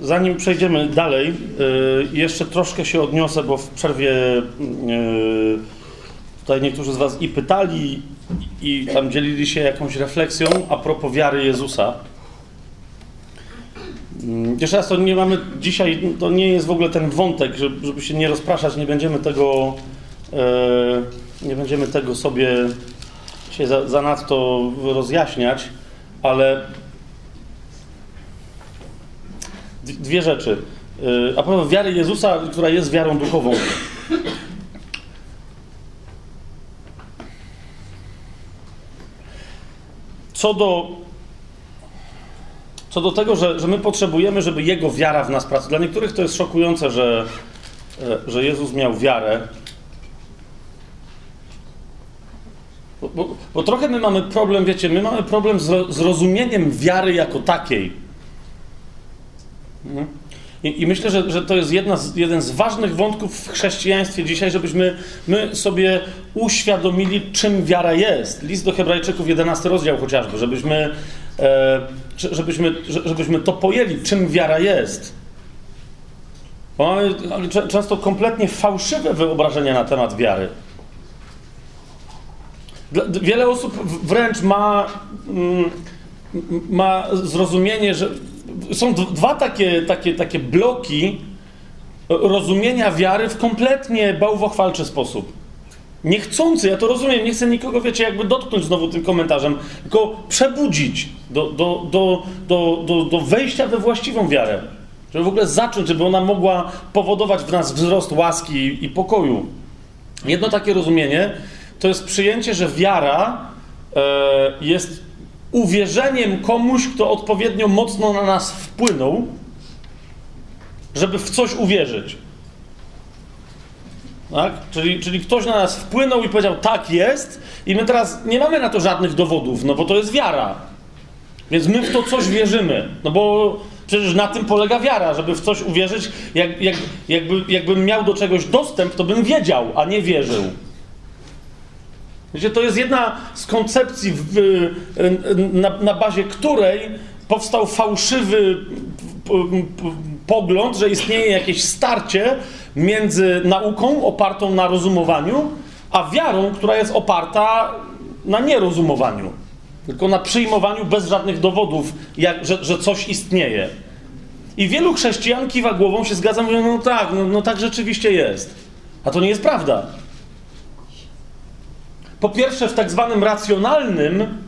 zanim przejdziemy dalej, y, jeszcze troszkę się odniosę, bo w przerwie y, tutaj niektórzy z Was i pytali, i tam dzielili się jakąś refleksją a propos wiary Jezusa. Mm, jeszcze raz, to nie mamy dzisiaj, to nie jest w ogóle ten wątek, żeby się nie rozpraszać, nie będziemy tego, y, nie będziemy tego sobie się za, zanadto rozjaśniać, ale dwie rzeczy. Y, a propos wiary Jezusa, która jest wiarą duchową. Co do, co do tego, że, że my potrzebujemy, żeby Jego wiara w nas pracowała. Dla niektórych to jest szokujące, że, e, że Jezus miał wiarę. Bo, bo, bo trochę my mamy problem, wiecie, my mamy problem z zrozumieniem wiary jako takiej. Mhm. I, I, myślę, że, że to jest z, jeden z ważnych wątków w chrześcijaństwie dzisiaj, żebyśmy my sobie uświadomili, czym wiara jest. List do Hebrajczyków, 11 rozdział chociażby, żebyśmy, e, żebyśmy, żebyśmy to pojęli, czym wiara jest. Bo mamy często kompletnie fałszywe wyobrażenia na temat wiary. Wiele osób wręcz ma, mm, ma zrozumienie, że są dwa takie, takie, takie bloki rozumienia wiary w kompletnie bałwochwalczy sposób. Niechcący, ja to rozumiem, nie chcę nikogo, wiecie, jakby dotknąć znowu tym komentarzem, tylko przebudzić do, do, do, do, do, do wejścia we właściwą wiarę. Żeby w ogóle zacząć, żeby ona mogła powodować w nas wzrost łaski i pokoju. Jedno takie rozumienie to jest przyjęcie, że wiara e, jest uwierzeniem komuś, kto odpowiednio mocno na nas wpłynął, żeby w coś uwierzyć. Tak? Czyli, czyli ktoś na nas wpłynął i powiedział, tak jest, i my teraz nie mamy na to żadnych dowodów, no bo to jest wiara. Więc my w to coś wierzymy. No bo przecież na tym polega wiara, żeby w coś uwierzyć. Jak, jak, jakby, jakbym miał do czegoś dostęp, to bym wiedział, a nie wierzył. Wiecie, to jest jedna z koncepcji, w, na, na bazie której powstał fałszywy pogląd, że istnieje jakieś starcie między nauką opartą na rozumowaniu, a wiarą, która jest oparta na nierozumowaniu, tylko na przyjmowaniu bez żadnych dowodów, jak, że, że coś istnieje. I wielu chrześcijan kiwa głową, się zgadza, mówią, no tak, no, no tak rzeczywiście jest. A to nie jest prawda. Po pierwsze, w tak zwanym racjonalnym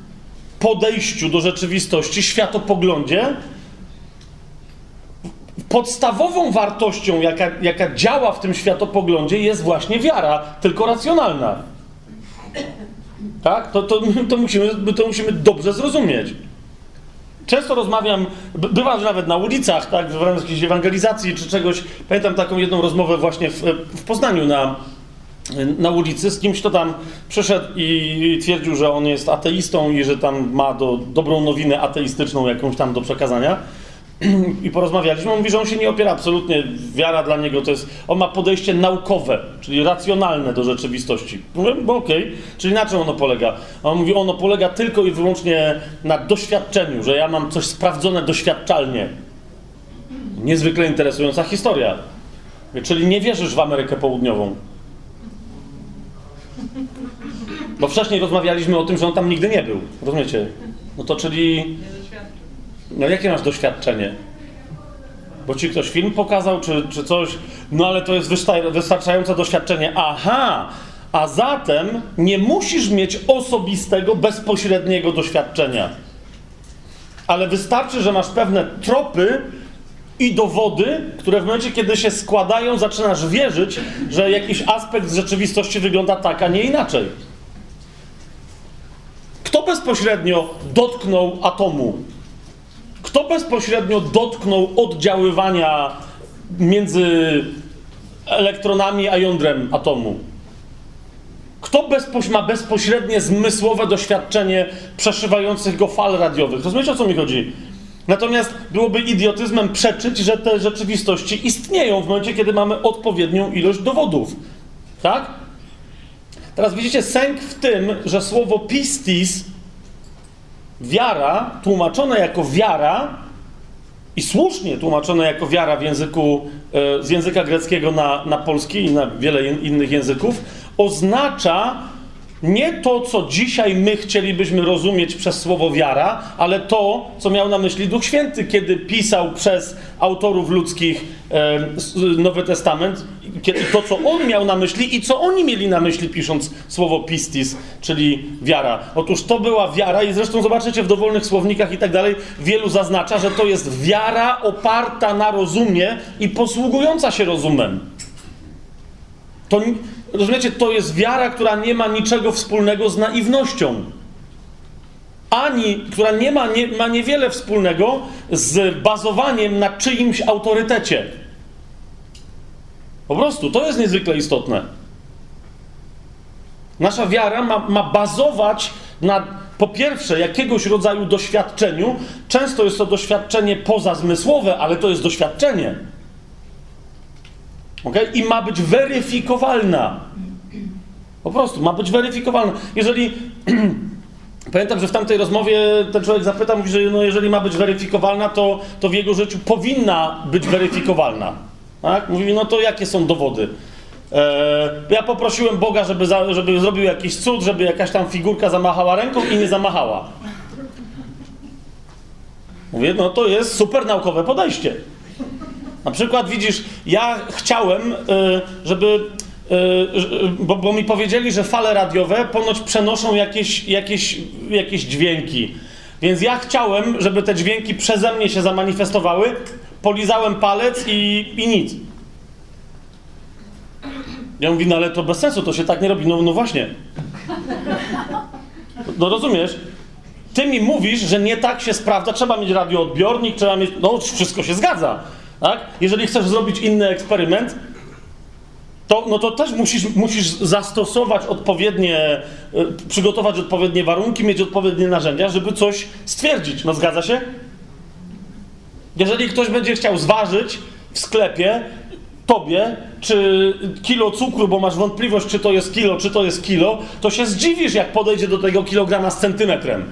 podejściu do rzeczywistości, światopoglądzie, podstawową wartością, jaka, jaka działa w tym światopoglądzie, jest właśnie wiara, tylko racjonalna. Tak? To, to, to, musimy, to musimy dobrze zrozumieć. Często rozmawiam, bywam nawet na ulicach, tak, w ramach jakiejś ewangelizacji czy czegoś. Pamiętam taką jedną rozmowę właśnie w, w Poznaniu na, na ulicy z kimś, kto tam przyszedł i twierdził, że on jest ateistą i że tam ma do, dobrą nowinę ateistyczną jakąś tam do przekazania. I porozmawialiśmy. On mówi, że on się nie opiera absolutnie. Wiara dla niego to jest. On ma podejście naukowe, czyli racjonalne do rzeczywistości. Mówię, bo okej, okay. czyli na czym ono polega? On mówi, ono polega tylko i wyłącznie na doświadczeniu, że ja mam coś sprawdzone doświadczalnie. Niezwykle interesująca historia. Czyli nie wierzysz w Amerykę Południową. Bo wcześniej rozmawialiśmy o tym, że on tam nigdy nie był. Rozumiecie? No to czyli. No jakie masz doświadczenie? Bo ci ktoś film pokazał, czy, czy coś. No ale to jest wystarczające doświadczenie. Aha! A zatem nie musisz mieć osobistego, bezpośredniego doświadczenia. Ale wystarczy, że masz pewne tropy i dowody, które w momencie, kiedy się składają, zaczynasz wierzyć, że jakiś aspekt z rzeczywistości wygląda tak, a nie inaczej. Kto bezpośrednio dotknął atomu? Kto bezpośrednio dotknął oddziaływania między elektronami a jądrem atomu? Kto bezpoś ma bezpośrednie zmysłowe doświadczenie przeszywających go fal radiowych? Rozumiecie o co mi chodzi? Natomiast byłoby idiotyzmem przeczyć, że te rzeczywistości istnieją w momencie, kiedy mamy odpowiednią ilość dowodów. Tak? Teraz widzicie sęk w tym, że słowo pistis, wiara, tłumaczone jako wiara, i słusznie tłumaczone jako wiara w języku, e, z języka greckiego na, na polski i na wiele innych języków, oznacza nie to, co dzisiaj my chcielibyśmy rozumieć przez słowo wiara, ale to, co miał na myśli Duch Święty, kiedy pisał przez autorów ludzkich e, Nowy Testament, to, co on miał na myśli i co oni mieli na myśli, pisząc słowo pistis, czyli wiara. Otóż to była wiara, i zresztą zobaczycie w dowolnych słownikach i tak dalej, wielu zaznacza, że to jest wiara oparta na rozumie i posługująca się rozumem. To Rozumiecie, to jest wiara, która nie ma niczego wspólnego z naiwnością. Ani, która nie ma, nie, ma niewiele wspólnego z bazowaniem na czyimś autorytecie. Po prostu, to jest niezwykle istotne. Nasza wiara ma, ma bazować na, po pierwsze, jakiegoś rodzaju doświadczeniu. Często jest to doświadczenie pozazmysłowe, ale to jest doświadczenie. Okay? I ma być weryfikowalna. Po prostu ma być weryfikowalna. Jeżeli. Pamiętam, że w tamtej rozmowie ten człowiek zapytał, mówi, że no jeżeli ma być weryfikowalna, to, to w jego życiu powinna być weryfikowalna. Tak? Mówi, no to jakie są dowody? E, ja poprosiłem Boga, żeby, za, żeby zrobił jakiś cud, żeby jakaś tam figurka zamachała ręką i nie zamachała. Mówię, no to jest super naukowe podejście. Na przykład widzisz, ja chciałem, y, żeby. Y, y, bo, bo, mi powiedzieli, że fale radiowe ponoć przenoszą jakieś, jakieś, jakieś dźwięki. Więc ja chciałem, żeby te dźwięki przeze mnie się zamanifestowały. Polizałem palec i, i nic. Ja mówię, no ale to bez sensu, to się tak nie robi. No, no właśnie. No rozumiesz? Ty mi mówisz, że nie tak się sprawdza, trzeba mieć radioodbiornik, trzeba mieć. No, wszystko się zgadza. Tak? Jeżeli chcesz zrobić inny eksperyment, to, no to też musisz, musisz zastosować odpowiednie, y, przygotować odpowiednie warunki, mieć odpowiednie narzędzia, żeby coś stwierdzić. No zgadza się? Jeżeli ktoś będzie chciał zważyć w sklepie tobie, czy kilo cukru, bo masz wątpliwość, czy to jest kilo, czy to jest kilo, to się zdziwisz, jak podejdzie do tego kilograma z centymetrem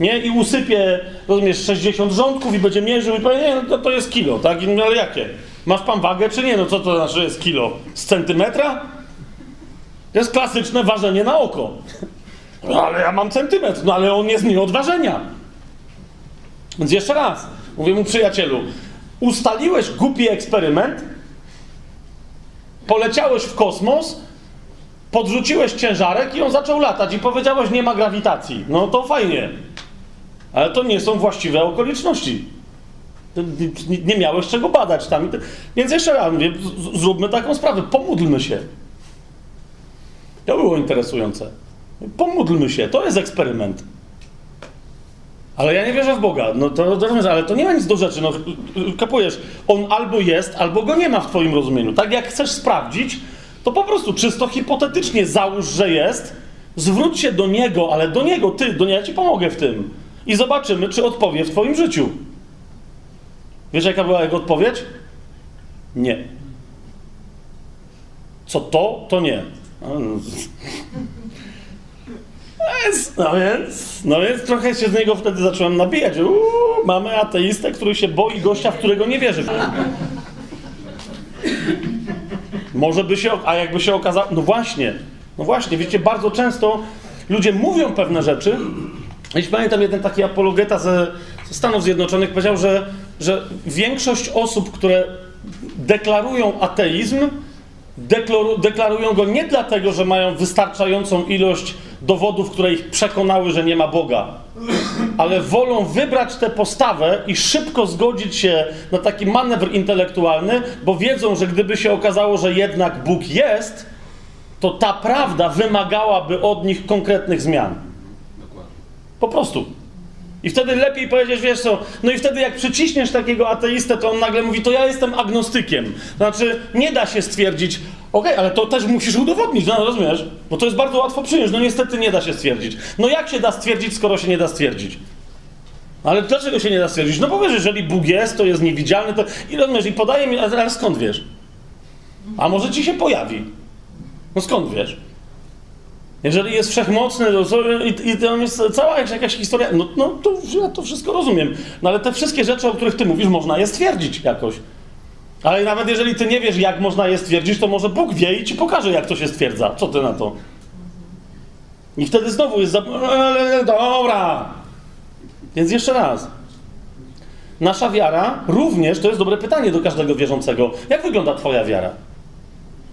nie? I usypie, rozumiesz, 60 rządków i będzie mierzył i powie, nie, no to, to jest kilo, tak? I, ale jakie? Masz pan wagę, czy nie? No co to znaczy, że jest kilo? Z centymetra? To jest klasyczne ważenie na oko. No ale ja mam centymetr, no ale on jest mi od ważenia. Więc jeszcze raz, mówię mu przyjacielu, ustaliłeś głupi eksperyment, poleciałeś w kosmos, podrzuciłeś ciężarek i on zaczął latać i powiedziałeś, nie ma grawitacji. No to fajnie. Ale to nie są właściwe okoliczności. Nie miałeś czego badać tam. Więc jeszcze raz mówię, zróbmy taką sprawę, pomódlmy się. To było interesujące. Pomódlmy się, to jest eksperyment. Ale ja nie wierzę w Boga. No to, to ale to nie ma nic do rzeczy. No, kapujesz, on albo jest, albo go nie ma w Twoim rozumieniu. Tak jak chcesz sprawdzić, to po prostu czysto hipotetycznie załóż, że jest, zwróć się do niego, ale do niego, ty, do niego ja ci pomogę w tym i zobaczymy, czy odpowie w Twoim życiu. Wiesz, jaka była jego odpowiedź? Nie. Co to, to nie. No więc, no więc, no więc trochę się z niego wtedy zacząłem nabijać. Uuu, mamy ateistę, który się boi gościa, w którego nie wierzy. Może by się, a jakby się okazało, no właśnie, no właśnie, wiecie, bardzo często ludzie mówią pewne rzeczy, jeśli pamiętam, jeden taki apologeta ze, Stanów Zjednoczonych powiedział, że, że większość osób, które deklarują ateizm, deklaru, deklarują go nie dlatego, że mają wystarczającą ilość dowodów, które ich przekonały, że nie ma Boga, ale wolą wybrać tę postawę i szybko zgodzić się na taki manewr intelektualny, bo wiedzą, że gdyby się okazało, że jednak Bóg jest, to ta prawda wymagałaby od nich konkretnych zmian. Po prostu. I wtedy lepiej powiedzieć, wiesz co, no i wtedy jak przyciśniesz takiego ateistę, to on nagle mówi, to ja jestem agnostykiem. Znaczy, nie da się stwierdzić, okej, okay, ale to też musisz udowodnić, no rozumiesz? Bo to jest bardzo łatwo przyjąć, no niestety nie da się stwierdzić. No jak się da stwierdzić, skoro się nie da stwierdzić? Ale dlaczego się nie da stwierdzić? No bo wiesz, jeżeli Bóg jest, to jest niewidzialny, to... I rozumiesz, i podaje mi, ale skąd wiesz? A może ci się pojawi? No skąd wiesz? Jeżeli jest wszechmocny to, i, i tam jest cała jakaś historia, no, no to ja to wszystko rozumiem. No ale te wszystkie rzeczy, o których ty mówisz, można je stwierdzić jakoś. Ale nawet jeżeli ty nie wiesz, jak można je stwierdzić, to może Bóg wie i ci pokaże, jak to się stwierdza. Co ty na to? I wtedy znowu jest za... Dobra. Więc jeszcze raz. Nasza wiara również, to jest dobre pytanie do każdego wierzącego. Jak wygląda twoja wiara?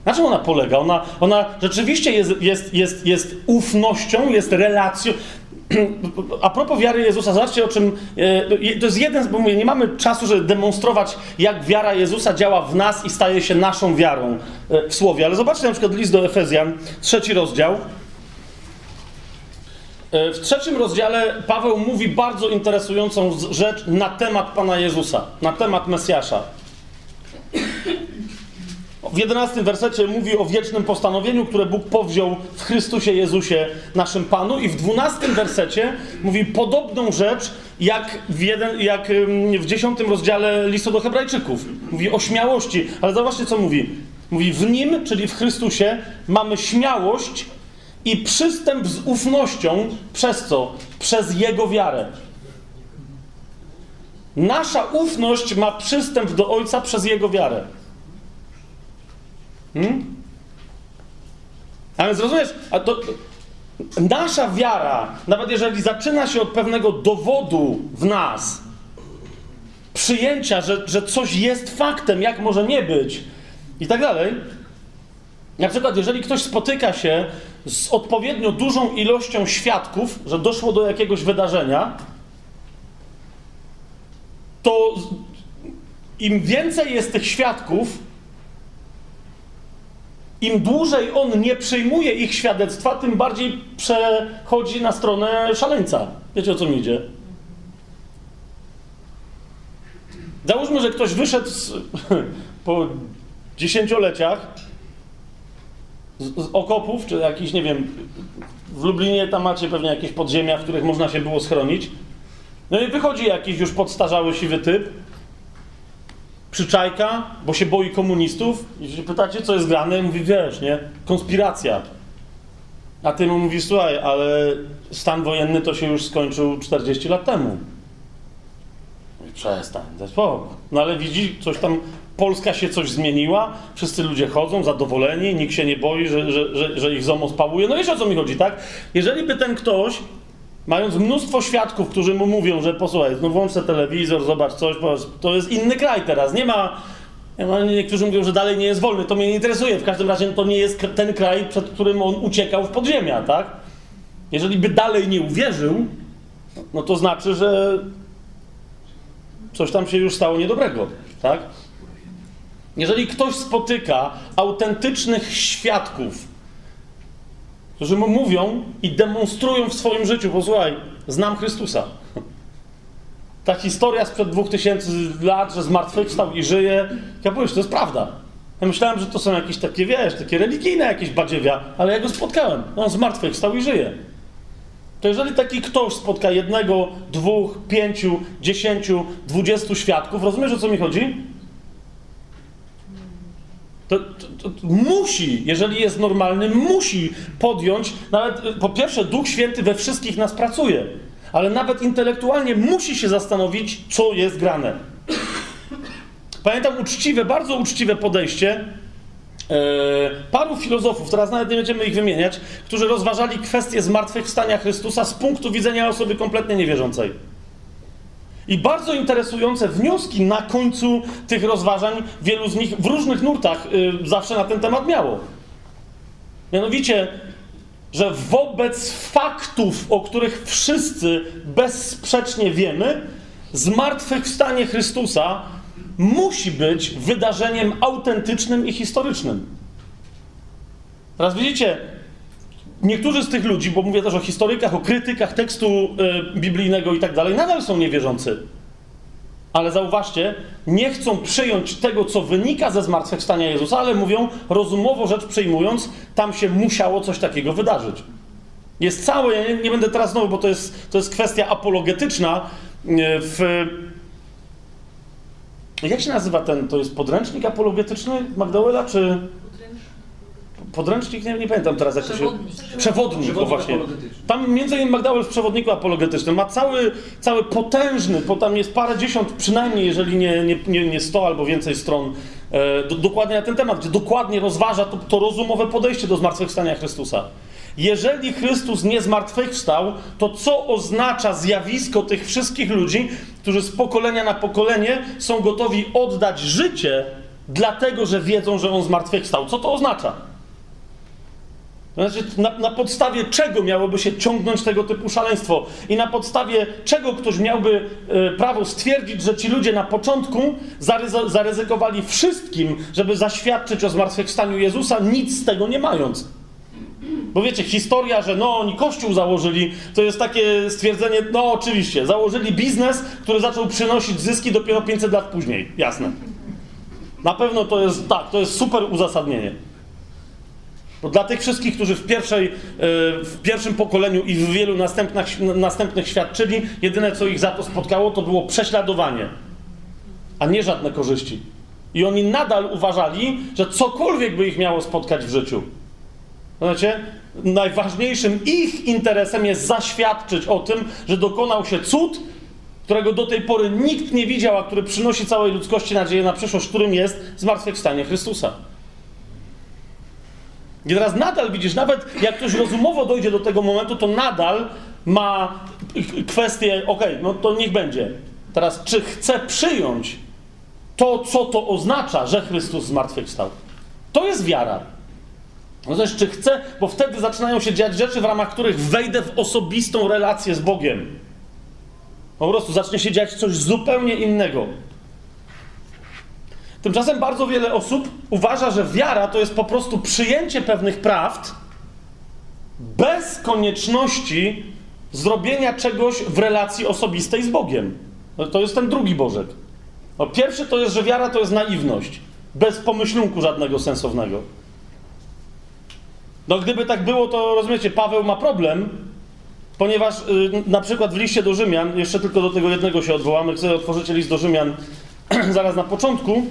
Na czym ona polega? Ona, ona rzeczywiście jest, jest, jest, jest ufnością, jest relacją. A propos wiary Jezusa, zobaczcie o czym. E, to jest jeden, bo mówię, nie mamy czasu, żeby demonstrować, jak wiara Jezusa działa w nas i staje się naszą wiarą e, w słowie. Ale zobaczcie na przykład list do Efezjan, trzeci rozdział. E, w trzecim rozdziale Paweł mówi bardzo interesującą rzecz na temat Pana Jezusa, na temat Mesjasza. W jedenastym wersecie mówi o wiecznym postanowieniu, które Bóg powziął w Chrystusie Jezusie, naszym Panu. I w dwunastym wersecie mówi podobną rzecz, jak w, jeden, jak w dziesiątym rozdziale listu do Hebrajczyków. Mówi o śmiałości, ale zobaczcie, co mówi. Mówi, w Nim, czyli w Chrystusie, mamy śmiałość i przystęp z ufnością, przez co? Przez Jego wiarę. Nasza ufność ma przystęp do Ojca przez Jego wiarę. Hmm? A więc rozumiesz, a to, nasza wiara, nawet jeżeli zaczyna się od pewnego dowodu w nas, przyjęcia, że, że coś jest faktem, jak może nie być, i tak dalej. Na przykład, jeżeli ktoś spotyka się z odpowiednio dużą ilością świadków, że doszło do jakiegoś wydarzenia, to im więcej jest tych świadków, im dłużej on nie przyjmuje ich świadectwa, tym bardziej przechodzi na stronę szaleńca. Wiecie o co mi idzie? Załóżmy, że ktoś wyszedł z, po dziesięcioleciach z, z, okopów, czy jakiś, nie wiem, w Lublinie tam macie pewnie jakieś podziemia, w których można się było schronić. No i wychodzi jakiś już podstarzały siwy typ, przyczajka, bo się boi komunistów. I się pytacie, co jest grane, mówi, wiesz, nie? Konspiracja. A ty mu mówisz, słuchaj, ale stan wojenny to się już skończył 40 lat temu. Mówi, przestań, daj. No ale widzi, coś tam, Polska się coś zmieniła, wszyscy ludzie chodzą zadowoleni, nikt się nie boi, że, że, że, że ich ZOMO spałuje. No wiesz o co mi chodzi, tak? Jeżeli by ten ktoś Mając mnóstwo świadków, którzy mu mówią, że posłuchaj, no włącz telewizor, zobacz coś, to jest inny kraj teraz, nie ma... Niektórzy mówią, że dalej nie jest wolny, to mnie nie interesuje. W każdym razie to nie jest ten kraj, przed którym on uciekał w podziemia, tak? Jeżeli by dalej nie uwierzył, no to znaczy, że coś tam się już stało niedobrego, tak? Jeżeli ktoś spotyka autentycznych świadków, którzy mu mówią i demonstrują w swoim życiu, posłuchaj, znam Chrystusa. Ta historia sprzed dwóch tysięcy lat, że zmartwychwstał i żyje, ja powiem, to jest prawda. Ja myślałem, że to są jakieś takie, wiesz, takie religijne jakieś badziewia, ale ja go spotkałem. On zmartwychwstał i żyje. To jeżeli taki ktoś spotka jednego, dwóch, pięciu, dziesięciu, dwudziestu świadków, rozumiesz o co mi chodzi? To, to, to, musi, jeżeli jest normalny, musi podjąć, nawet po pierwsze, Duch Święty we wszystkich nas pracuje, ale nawet intelektualnie musi się zastanowić, co jest grane. Pamiętam uczciwe, bardzo uczciwe podejście e, paru filozofów, teraz nawet nie będziemy ich wymieniać, którzy rozważali kwestię zmartwychwstania Chrystusa z punktu widzenia osoby kompletnie niewierzącej. I bardzo interesujące wnioski na końcu tych rozważań, wielu z nich w różnych nurtach y, zawsze na ten temat miało. Mianowicie, że wobec faktów, o których wszyscy bezsprzecznie wiemy, zmartwychwstanie Chrystusa musi być wydarzeniem autentycznym i historycznym. Teraz widzicie, niektórzy z tych ludzi, bo mówię też o historykach, o krytykach tekstu y, biblijnego i tak dalej, nadal są niewierzący. Ale zauważcie, nie chcą przyjąć tego, co wynika ze zmartwychwstania Jezusa, ale mówią, rozumowo rzecz przyjmując, tam się musiało coś takiego wydarzyć. Jest całe, ja nie, nie będę teraz znowu, bo to jest, to jest kwestia apologetyczna y, w... Jak się nazywa ten, to jest podręcznik apologetyczny Magdalena, czy podręcznik, nie, nie pamiętam teraz jak to się... Przewodnik. Przewodnik, właśnie. Tam między innymi McDowell w przewodniku apologetycznym ma cały, cały potężny, bo tam jest parę dziesiąt przynajmniej, jeżeli nie, nie, nie, nie sto albo więcej stron e, do, dokładnie na ten temat, gdzie dokładnie rozważa to, to rozumowe podejście do zmartwychwstania Chrystusa. Jeżeli Chrystus nie zmartwychwstał, to co oznacza zjawisko tych wszystkich ludzi, którzy z pokolenia na pokolenie są gotowi oddać życie, dlatego że wiedzą, że On zmartwychwstał? Co to oznacza? Znaczy, na, na podstawie czego miałoby się ciągnąć tego typu szaleństwo? I na podstawie czego ktoś miałby e, prawo stwierdzić, że ci ludzie na początku zaryzo, zaryzykowali wszystkim, żeby zaświadczyć o zmartwychwstaniu Jezusa, nic z tego nie mając? Bo wiecie, historia, że no oni kościół założyli, to jest takie stwierdzenie, no oczywiście, założyli biznes, który zaczął przynosić zyski dopiero 500 lat później. Jasne. Na pewno to jest, tak, to jest super uzasadnienie. Bo dla tych wszystkich, którzy w, pierwszej, e, w pierwszym pokoleniu i w wielu następnych, następnych świadczyli, jedyne co ich za to spotkało, to było prześladowanie, a nie żadne korzyści. I oni nadal uważali, że cokolwiek by ich miało spotkać w życiu. Znacie? Najważniejszym ich interesem jest zaświadczyć o tym, że dokonał się cud, którego do tej pory nikt nie widział, a który przynosi całej ludzkości nadzieję na przyszłość, którym jest zmartwychwstanie Chrystusa. I teraz nadal widzisz, nawet jak ktoś rozumowo dojdzie do tego momentu, to nadal ma kwestię, okej, no to niech będzie. Teraz, czy chce przyjąć to, co to oznacza, że Chrystus zmartwychwstał? To jest wiara. No też, czy chcę, bo wtedy zaczynają się dziać rzeczy, w ramach których wejdę w osobistą relację z Bogiem. Po prostu zacznie się dziać coś zupełnie innego. Tymczasem bardzo wiele osób uważa, że wiara to jest po prostu przyjęcie pewnych prawd bez konieczności zrobienia czegoś w relacji osobistej z Bogiem. No, To jest ten drugi Bożek. No, pierwszy to jest, że wiara to jest naiwność, bez pomyślunku żadnego sensownego. No gdyby tak było, to rozumiecie, Paweł ma problem, ponieważ y, na przykład w liście do Rzymian, jeszcze tylko do tego jednego się odwołamy, chcę otworzyć list do Rzymian zaraz na początku.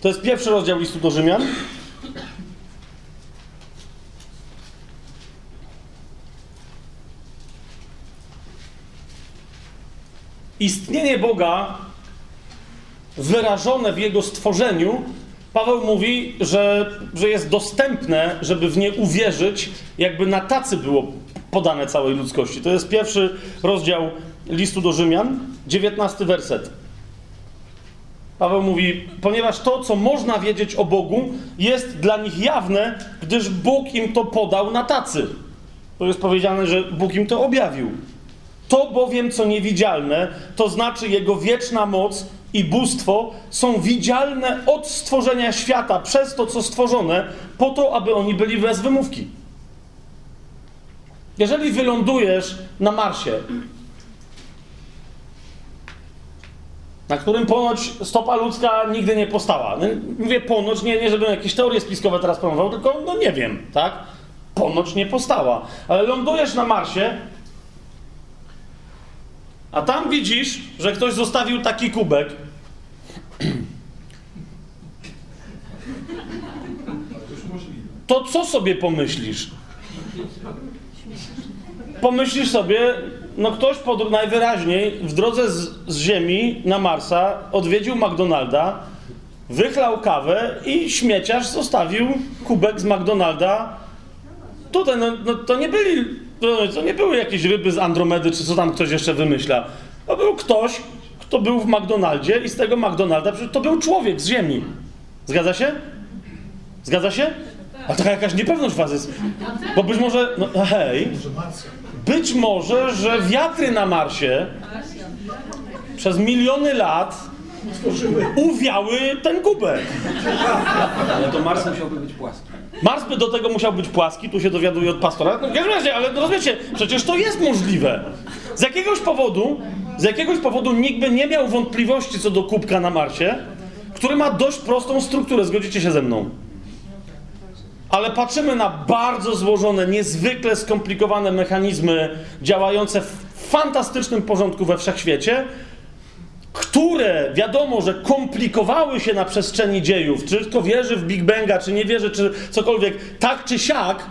To jest pierwszy rozdział listu do Rzymian. Istnienie Boga wyrażone w Jego stworzeniu, Paweł mówi, że, że jest dostępne, żeby w nie uwierzyć, jakby na tacy było podane całej ludzkości. To jest pierwszy rozdział listu do Rzymian, 19 werset. Paweł mówi, ponieważ to, co można wiedzieć o Bogu, jest dla nich jawne, gdyż Bóg im to podał na tacy. To jest powiedziane, że Bóg im to objawił. To bowiem, co niewidzialne, to znaczy Jego wieczna moc i bóstwo, są widzialne od stworzenia świata przez to, co stworzone, po to, aby oni byli bez wymówki. Jeżeli wylądujesz na Marsie, na którym ponoć stopa ludzka nigdy nie postała. No, mówię ponoć, nie, nie żebym jakieś teorie spiskowe teraz promował, tylko no nie wiem, tak? Ponoć nie postała. Ale lądujesz na Marsie, a tam widzisz, że ktoś zostawił taki kubek. To co sobie pomyślisz? Pomyślisz sobie, no ktoś pod, najwyraźniej w drodze z, z Ziemi na Marsa odwiedził McDonalda, wychlał kawę i śmieciarz zostawił kubek z McDonalda. Tutaj, no, no to nie byli, to, to nie były jakieś ryby z Andromedy, czy co tam ktoś jeszcze wymyśla. To był ktoś, kto był w McDonaldzie i z tego McDonalda, to był człowiek z Ziemi. Zgadza się? Zgadza się? A taka jakaś niepewność was jest. Bo być może, no hej, być może, że wiatry na Marsie przez miliony lat uwiały ten kubek. Ale to Mars musiałby być płaski. Mars by do tego musiał być płaski, tu się dowiaduje od pastora. No, w każdym razie, ale rozumiecie, przecież to jest możliwe. Z jakiegoś powodu, z jakiegoś powodu nikt by nie miał wątpliwości co do kubka na Marsie, który ma dość prostą strukturę, zgodzicie się ze mną. ale patrzymy na bardzo złożone, niezwykle skomplikowane mechanizmy działające w fantastycznym porządku we wszechświecie, które wiadomo, że komplikowały się na przestrzeni dziejów, czy kto wierzy w Big Banga, czy nie wierzy, czy cokolwiek, tak czy siak,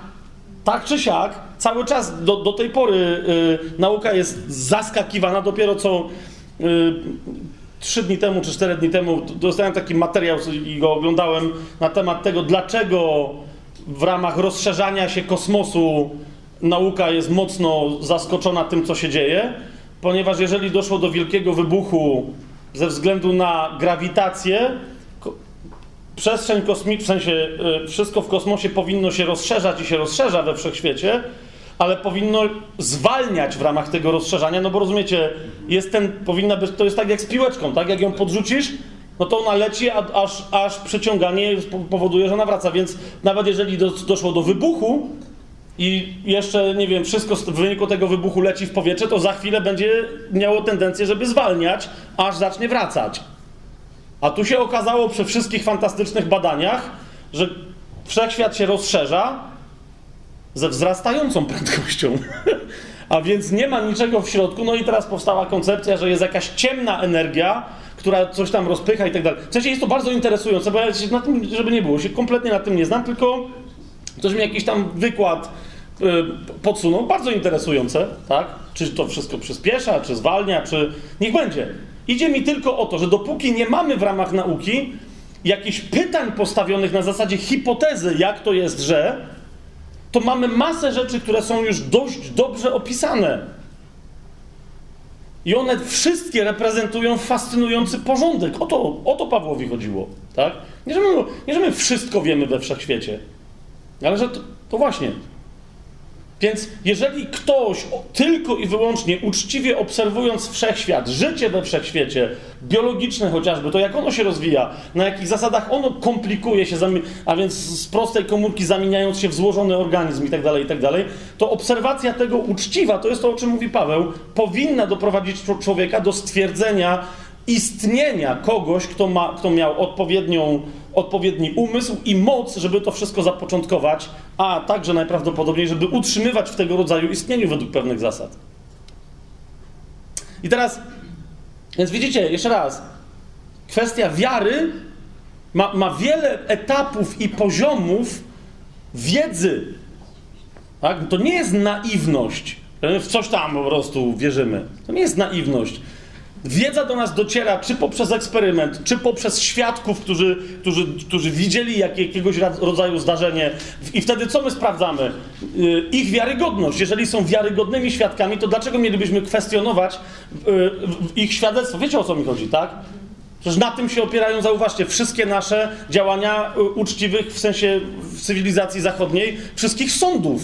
tak czy siak, cały czas do, do tej pory y, nauka jest zaskakiwana. Dopiero co y, trzy dni temu czy cztery dni temu dostałem taki materiał i go oglądałem na temat tego, dlaczego w ramach rozszerzania się kosmosu nauka jest mocno zaskoczona tym, co się dzieje, ponieważ jeżeli doszło do wielkiego wybuchu ze względu na grawitację, przestrzeń kosmiczna, w sensie y, wszystko w kosmosie powinno się rozszerzać i się rozszerza we wszechświecie, ale powinno zwalniać w ramach tego rozszerzania, no bo rozumiecie, jest ten, powinna być, to jest tak jak z piłeczką, tak? Jak ją podrzucisz, no to ona leci, aż, aż przeciąganie powoduje, że ona wraca. Więc nawet jeżeli do, doszło do wybuchu i jeszcze, nie wiem, wszystko w wyniku tego wybuchu leci w powietrze, to za chwilę będzie miało tendencję, żeby zwalniać, aż zacznie wracać. A tu się okazało przy wszystkich fantastycznych badaniach, że wszechświat się rozszerza ze wzrastającą prędkością. A więc nie ma niczego w środku. No i teraz powstała koncepcja, że jest jakaś ciemna energia, która coś tam rozpycha i tak dalej. W sensie jest to bardzo interesujące, bo ja się na tym, żeby nie było, się kompletnie na tym nie znam, tylko ktoś mi jakiś tam wykład yy, podsunął, bardzo interesujące, tak? Czy to wszystko przyspiesza, czy zwalnia, czy... Niech będzie. Idzie mi tylko o to, że dopóki nie mamy w ramach nauki jakichś pytań postawionych na zasadzie hipotezy, jak to jest, że, to mamy masę rzeczy, które są już dość dobrze opisane. I one wszystkie reprezentują fascynujący porządek. O to, o to Pawłowi chodziło. Tak? Nie, że my, nie, że my wszystko wiemy we wszechświecie, ale że to, to właśnie więc jeżeli ktoś tylko i wyłącznie uczciwie obserwując wszechświat, życie we wszechświecie, biologiczne chociażby, to jak ono się rozwija, na jakich zasadach ono komplikuje się, a więc z prostej komórki zamieniając się w złożony organizm itd., tak itd., tak to obserwacja tego uczciwa, to jest to, o czym mówi Paweł, powinna doprowadzić człowieka do stwierdzenia istnienia kogoś, kto, ma, kto miał odpowiednią odpowiedni umysł i moc, żeby to wszystko zapoczątkować, a także najprawdopodobniej, żeby utrzymywać w tego rodzaju istnieniu według pewnych zasad. I teraz, więc widzicie, jeszcze raz, kwestia wiary ma, ma wiele etapów i poziomów wiedzy. Tak? To nie jest naiwność, w coś tam po prostu wierzymy. To nie jest naiwność. Wiedza do nas dociera czy poprzez eksperyment, czy poprzez świadków, którzy, którzy, którzy widzieli jak, jakiegoś rodzaju zdarzenie. I wtedy co my sprawdzamy? Y, ich wiarygodność. Jeżeli są wiarygodnymi świadkami, to dlaczego mielibyśmy kwestionować y, ich świadectwo? Wiecie o co mi chodzi, tak? Przecież na tym się opierają, zauważcie, wszystkie nasze działania y, uczciwych w sensie w cywilizacji zachodniej, wszystkich sądów.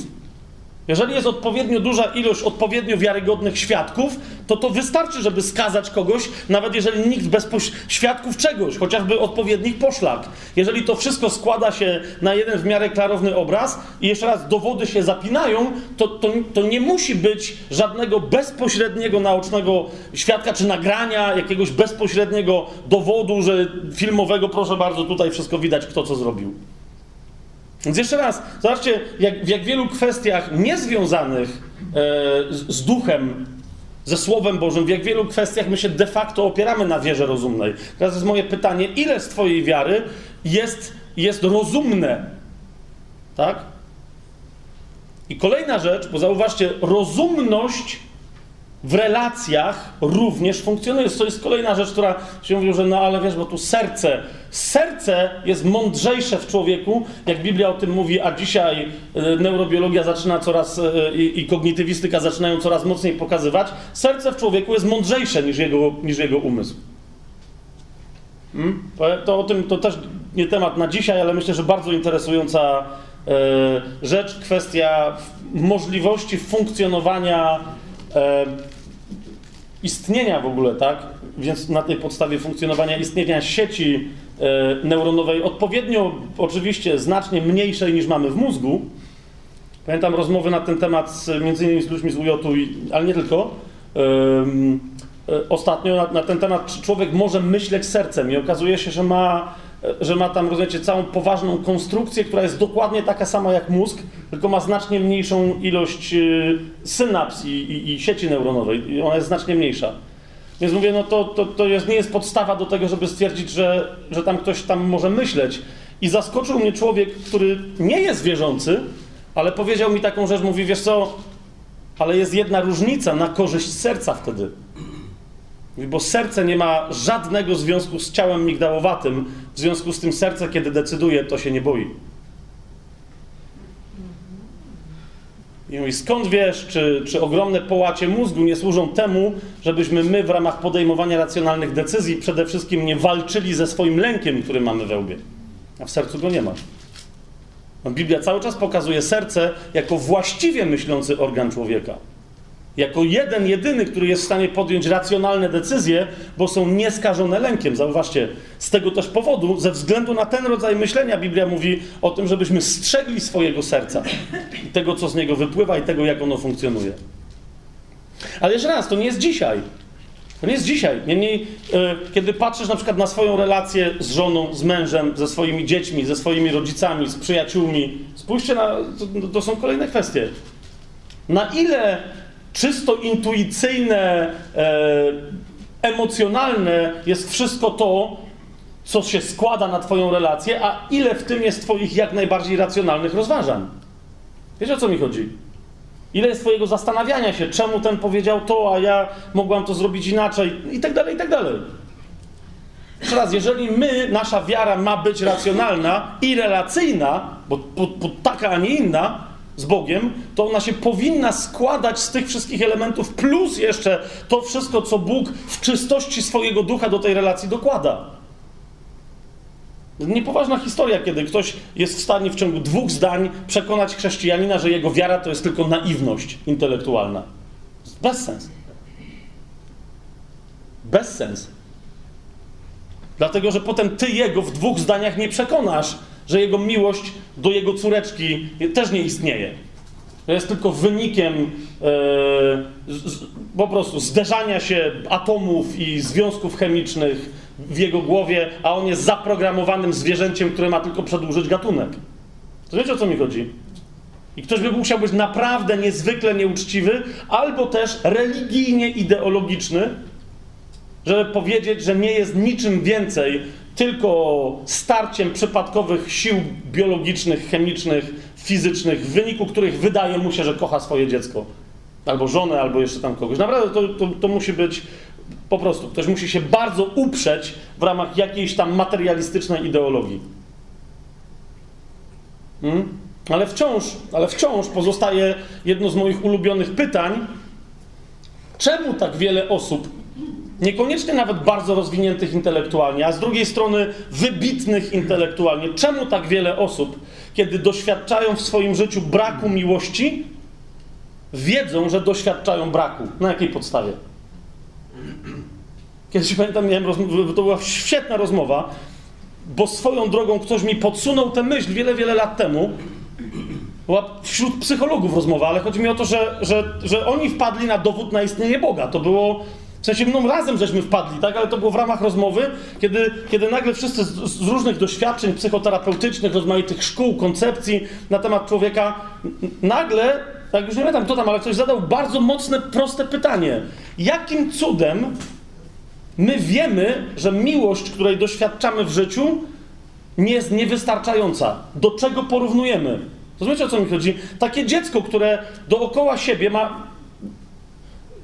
Jeżeli jest odpowiednio duża ilość odpowiednio wiarygodnych świadków, to to wystarczy, żeby skazać kogoś, nawet jeżeli nikt bez świadków czegoś, chociażby odpowiednich poszlak. Jeżeli to wszystko składa się na jeden w miarę klarowny obraz i jeszcze raz dowody się zapinają, to, to, to nie musi być żadnego bezpośredniego naocznego świadka czy nagrania, jakiegoś bezpośredniego dowodu, że filmowego, proszę bardzo, tutaj wszystko widać, kto co zrobił. Więc jeszcze raz, zobaczcie, jak, w jak wielu kwestiach niezwiązanych e, z, z duchem, ze Słowem Bożym, w jak wielu kwestiach my się de facto opieramy na wierze rozumnej. Teraz jest moje pytanie, ile z Twojej wiary jest, jest rozumne? Tak? I kolejna rzecz, bo zauważcie, rozumność w relacjach również funkcjonuje. To jest kolejna rzecz, która się mówi, że no ale wiesz, bo tu serce, serce jest mądrzejsze w człowieku, jak Biblia o tym mówi, a dzisiaj e, neurobiologia zaczyna coraz e, i kognitywistyka zaczynają coraz mocniej pokazywać. Serce w człowieku jest mądrzejsze niż jego, niż jego umysł. Hmm? To o tym to też nie temat na dzisiaj, ale myślę, że bardzo interesująca e, rzecz, kwestia możliwości funkcjonowania istnienia w ogóle, tak? Więc na tej podstawie funkcjonowania istnienia sieci e, neuronowej, odpowiednio oczywiście znacznie mniejszej niż mamy w mózgu. Pamiętam rozmowy na ten temat z, między innymi z ludźmi z UJ, ale nie tylko. E, ostatnio na, na, ten temat, czy człowiek może myśleć sercem i okazuje się, że ma że ma tam, rozumiecie, całą poważną konstrukcję, która jest dokładnie taka sama jak mózg, tylko ma znacznie mniejszą ilość y, synaps i, i, i sieci neuronowej. I ona jest znacznie mniejsza. Więc mówię, no to, to, to jest, nie jest podstawa do tego, żeby stwierdzić, że, że tam ktoś tam może myśleć. I zaskoczył mnie człowiek, który nie jest wierzący, ale powiedział mi taką rzecz, mówi, wiesz co, ale jest jedna różnica na korzyść serca wtedy. Bo serce nie ma żadnego związku z ciałem migdałowatym, w związku z tym serce, kiedy decyduje, to się nie boi. I mówi, skąd wiesz, czy, czy ogromne połacie mózgu nie służą temu, żebyśmy my w ramach podejmowania racjonalnych decyzji przede wszystkim nie walczyli ze swoim lękiem, który mamy we łbie. A w sercu go nie ma. No, Biblia cały czas pokazuje serce jako właściwie myślący organ człowieka. Jako jeden, jedyny, który jest w stanie podjąć racjonalne decyzje, bo są nieskażone lękiem. Zauważcie, z tego też powodu, ze względu na ten rodzaj myślenia, Biblia mówi o tym, żebyśmy strzegli swojego serca, tego, co z niego wypływa, i tego, jak ono funkcjonuje. Ale jeszcze raz, to nie jest dzisiaj. To nie jest dzisiaj. Niemniej, e, kiedy patrzysz na przykład na swoją relację z żoną, z mężem, ze swoimi dziećmi, ze swoimi rodzicami, z przyjaciółmi, spójrzcie na. To, to są kolejne kwestie. Na ile czysto intuicyjne, e, emocjonalne jest wszystko to, co się składa na Twoją relację, a ile w tym jest Twoich jak najbardziej racjonalnych rozważań. Wiesz o co mi chodzi? Ile jest Twojego zastanawiania się, czemu ten powiedział to, a ja mogłam to zrobić inaczej, i tak dalej, i tak dalej. Jeżeli my, nasza wiara ma być racjonalna i relacyjna, bo, bo, bo taka, a nie inna, z Bogiem, to ona się powinna składać z tych wszystkich elementów, plus jeszcze to wszystko, co Bóg w czystości swojego ducha do tej relacji dokłada. Niepoważna historia, kiedy ktoś jest w stanie w ciągu dwóch zdań przekonać chrześcijanina, że jego wiara to jest tylko naiwność intelektualna. Bez sens. Bez sens. Dlatego, że potem ty jego w dwóch zdaniach nie przekonasz, że jego miłość do jego córeczki też nie istnieje. Jest tylko wynikiem e, z, po prostu zderzania się atomów i związków chemicznych w jego głowie, a on jest zaprogramowanym zwierzęciem, które ma tylko przedłużyć gatunek. To wiecie o co mi chodzi? I ktoś by musiał być naprawdę niezwykle nieuczciwy, albo też religijnie ideologiczny, żeby powiedzieć, że nie jest niczym więcej tylko starciem przypadkowych sił biologicznych, chemicznych, fizycznych, w wyniku których wydaje mu się, że kocha swoje dziecko. Albo żonę, albo jeszcze tam kogoś. Naprawdę to, to, to musi być po prostu. Ktoś musi się bardzo uprzeć w ramach jakiejś tam materialistycznej ideologii. Hmm? Ale wciąż, ale wciąż pozostaje jedno z moich ulubionych pytań. Czemu tak wiele osób niekoniecznie nawet bardzo rozwiniętych intelektualnie, a z drugiej strony wybitnych intelektualnie. Czemu tak wiele osób, kiedy doświadczają w swoim życiu braku miłości, wiedzą, że doświadczają braku? Na jakiej podstawie? Kiedyś pamiętam, miałem rozmowę, to była świetna rozmowa, bo swoją drogą ktoś mi podsunął tę myśl wiele, wiele lat temu. Była wśród psychologów rozmowa, ale chodzi mi o to, że, że, że oni wpadli na dowód na istnienie Boga. To było w sensie mną razem żeśmy wpadli, tak? Ale to było w ramach rozmowy, kiedy, kiedy nagle wszyscy z, z różnych doświadczeń psychoterapeutycznych, rozmaitych szkół, koncepcji na temat człowieka, nagle, tak już nie pamiętam kto tam, ale ktoś zadał bardzo mocne, proste pytanie. Jakim cudem my wiemy, że miłość, której doświadczamy w życiu, nie jest niewystarczająca? Do czego porównujemy? Rozumiecie, o co mi chodzi? Takie dziecko, które dookoła siebie ma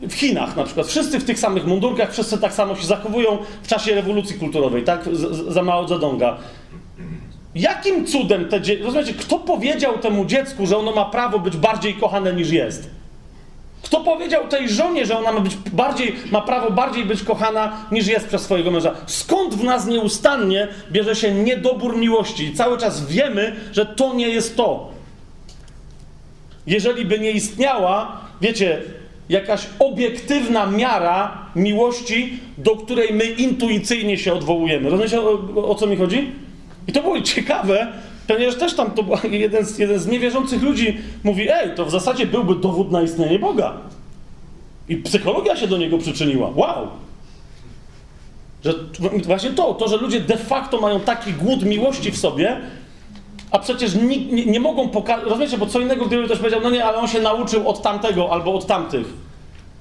w Chinach na przykład, wszyscy w tych samych mundurkach, wszyscy tak samo się zachowują w czasie rewolucji kulturowej, tak? Z, za Mao Zedonga. Jakim cudem te dzieci... Rozumiecie, kto powiedział temu dziecku, że ono ma prawo być bardziej kochane niż jest? Kto powiedział tej żonie, że ona ma, być bardziej, ma prawo bardziej być kochana niż jest przez swojego męża? Skąd w nas nieustannie bierze się niedobór miłości? I cały czas wiemy, że to nie jest to. Jeżeli by nie istniała, wiecie, jakaś obiektywna miara miłości, do której my intuicyjnie się odwołujemy. Rozumiecie, o, o co mi chodzi? I to było ciekawe, ponieważ też tam to jeden z, jeden z niewierzących ludzi mówi, ej, to w zasadzie byłby dowód na istnienie Boga. I psychologia się do niego przyczyniła. Wow! Że właśnie to, to, że ludzie de facto mają taki głód miłości w sobie, a przecież nie, nie, nie mogą pokazać. Rozumiecie, bo co innego, gdyby ktoś powiedział, no nie, ale on się nauczył od tamtego albo od tamtych.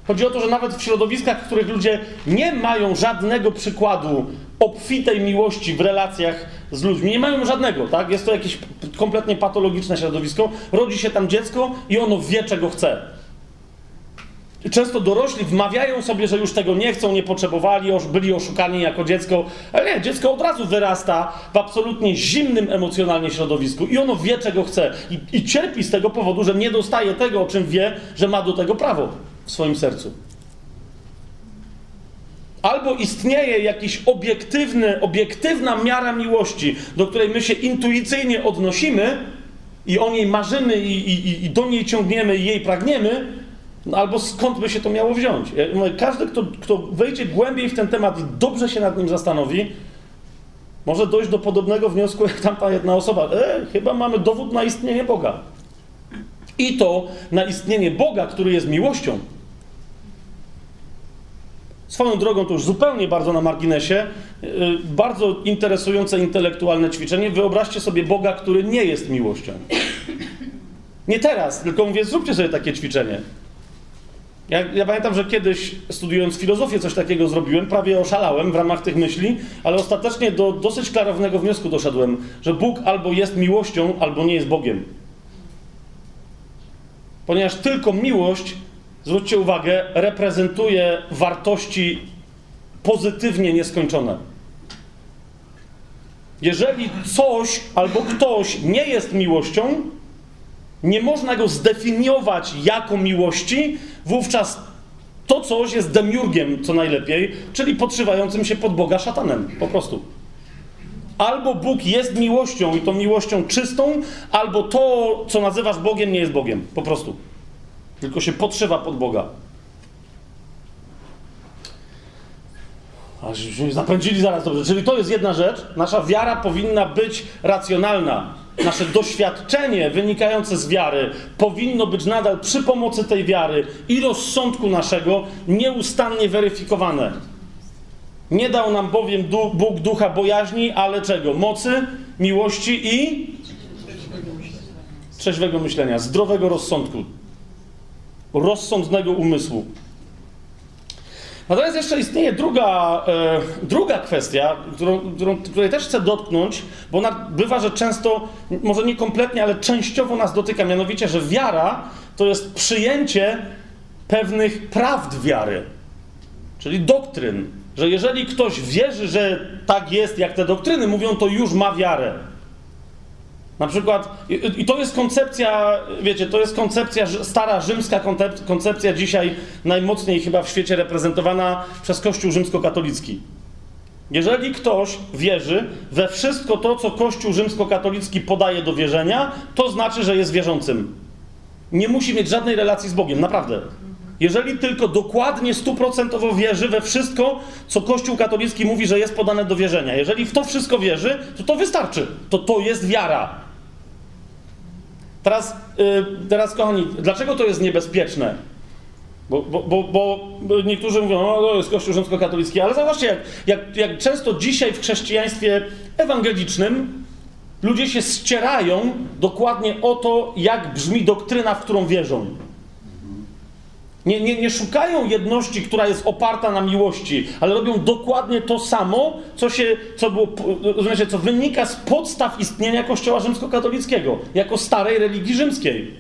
Chodzi o to, że nawet w środowiskach, w których ludzie nie mają żadnego przykładu obfitej miłości w relacjach z ludźmi, nie mają żadnego, tak? Jest to jakieś kompletnie patologiczne środowisko. Rodzi się tam dziecko i ono wie, czego chce. Często dorośli wmawiają sobie, że już tego nie chcą, nie potrzebowali, byli oszukani jako dziecko. Ale nie, dziecko od razu wyrasta w absolutnie zimnym emocjonalnie środowisku i ono wie, czego chce. I, I cierpi z tego powodu, że nie dostaje tego, o czym wie, że ma do tego prawo w swoim sercu. Albo istnieje jakiś obiektywny, obiektywna miara miłości, do której my się intuicyjnie odnosimy i o niej marzymy i, i, i do niej ciągniemy i jej pragniemy, no albo skąd by się to miało wziąć? Każdy, kto, kto wejdzie głębiej w ten temat i dobrze się nad nim zastanowi, może dojść do podobnego wniosku jak tamta jedna osoba. E, chyba mamy dowód na istnienie Boga. I to na istnienie Boga, który jest miłością. Swoją drogą to już zupełnie bardzo na marginesie, yy, bardzo interesujące intelektualne ćwiczenie. Wyobraźcie sobie Boga, który nie jest miłością. Nie teraz, tylko mówię, zróbcie sobie takie ćwiczenie. Ja, ja, pamiętam, że kiedyś studiując filozofię coś takiego zrobiłem, prawie oszalałem w ramach tych myśli, ale ostatecznie do dosyć klarownego wniosku doszedłem, że Bóg albo jest miłością, albo nie jest Bogiem. Ponieważ tylko miłość, zwróćcie uwagę, reprezentuje wartości pozytywnie nieskończone. Jeżeli coś albo ktoś nie jest miłością, nie można go zdefiniować jako miłości, wówczas to coś jest demiurgiem, co najlepiej, czyli podszywającym się pod Boga szatanem, po prostu. Albo Bóg jest miłością i to miłością czystą, albo to, co nazywasz Bogiem, nie jest Bogiem, po prostu. Tylko się podszywa pod Boga. Aż się zapędzili zaraz dobrze. Czyli to jest jedna rzecz. Nasza wiara powinna być racjonalna nasze doświadczenie wynikające z wiary powinno być nadal przy pomocy tej wiary i rozsądku naszego nieustannie weryfikowane. Nie dał nam bowiem Bóg ducha bojaźni, ale czego? Mocy, miłości i trzeźwego myślenia, zdrowego rozsądku, rozsądnego umysłu. Natomiast jeszcze istnieje druga, e, druga kwestia, którą, którą, której też chcę dotknąć, bo ona bywa, że często, może nie kompletnie, ale częściowo nas dotyka, mianowicie, że wiara to jest przyjęcie pewnych prawd wiary, czyli doktryn. Że jeżeli ktoś wierzy, że tak jest, jak te doktryny mówią, to już ma wiarę. Na przykład, i to jest koncepcja, wiecie, to jest koncepcja, stara rzymska koncepcja, dzisiaj najmocniej chyba w świecie reprezentowana przez Kościół rzymskokatolicki. Jeżeli ktoś wierzy we wszystko to, co Kościół rzymskokatolicki podaje do wierzenia, to znaczy, że jest wierzącym. Nie musi mieć żadnej relacji z Bogiem, naprawdę. Jeżeli tylko dokładnie stuprocentowo wierzy we wszystko, co Kościół katolicki mówi, że jest podane do wierzenia, jeżeli w to wszystko wierzy, to to wystarczy. To to jest wiara. Teraz, yy, teraz kochani, dlaczego to jest niebezpieczne? Bo, bo, bo, bo niektórzy mówią, no to jest Kościół rzymskokatolicki, ale zobaczcie, jak, jak, jak często dzisiaj w chrześcijaństwie ewangelicznym ludzie się ścierają dokładnie o to, jak brzmi doktryna, w którą wierzą. Nie, nie, nie szukają jedności, która jest oparta na miłości, ale robią dokładnie to samo, co, się, co, było, rozumiecie, co wynika z podstaw istnienia Kościoła rzymskokatolickiego, jako starej religii rzymskiej.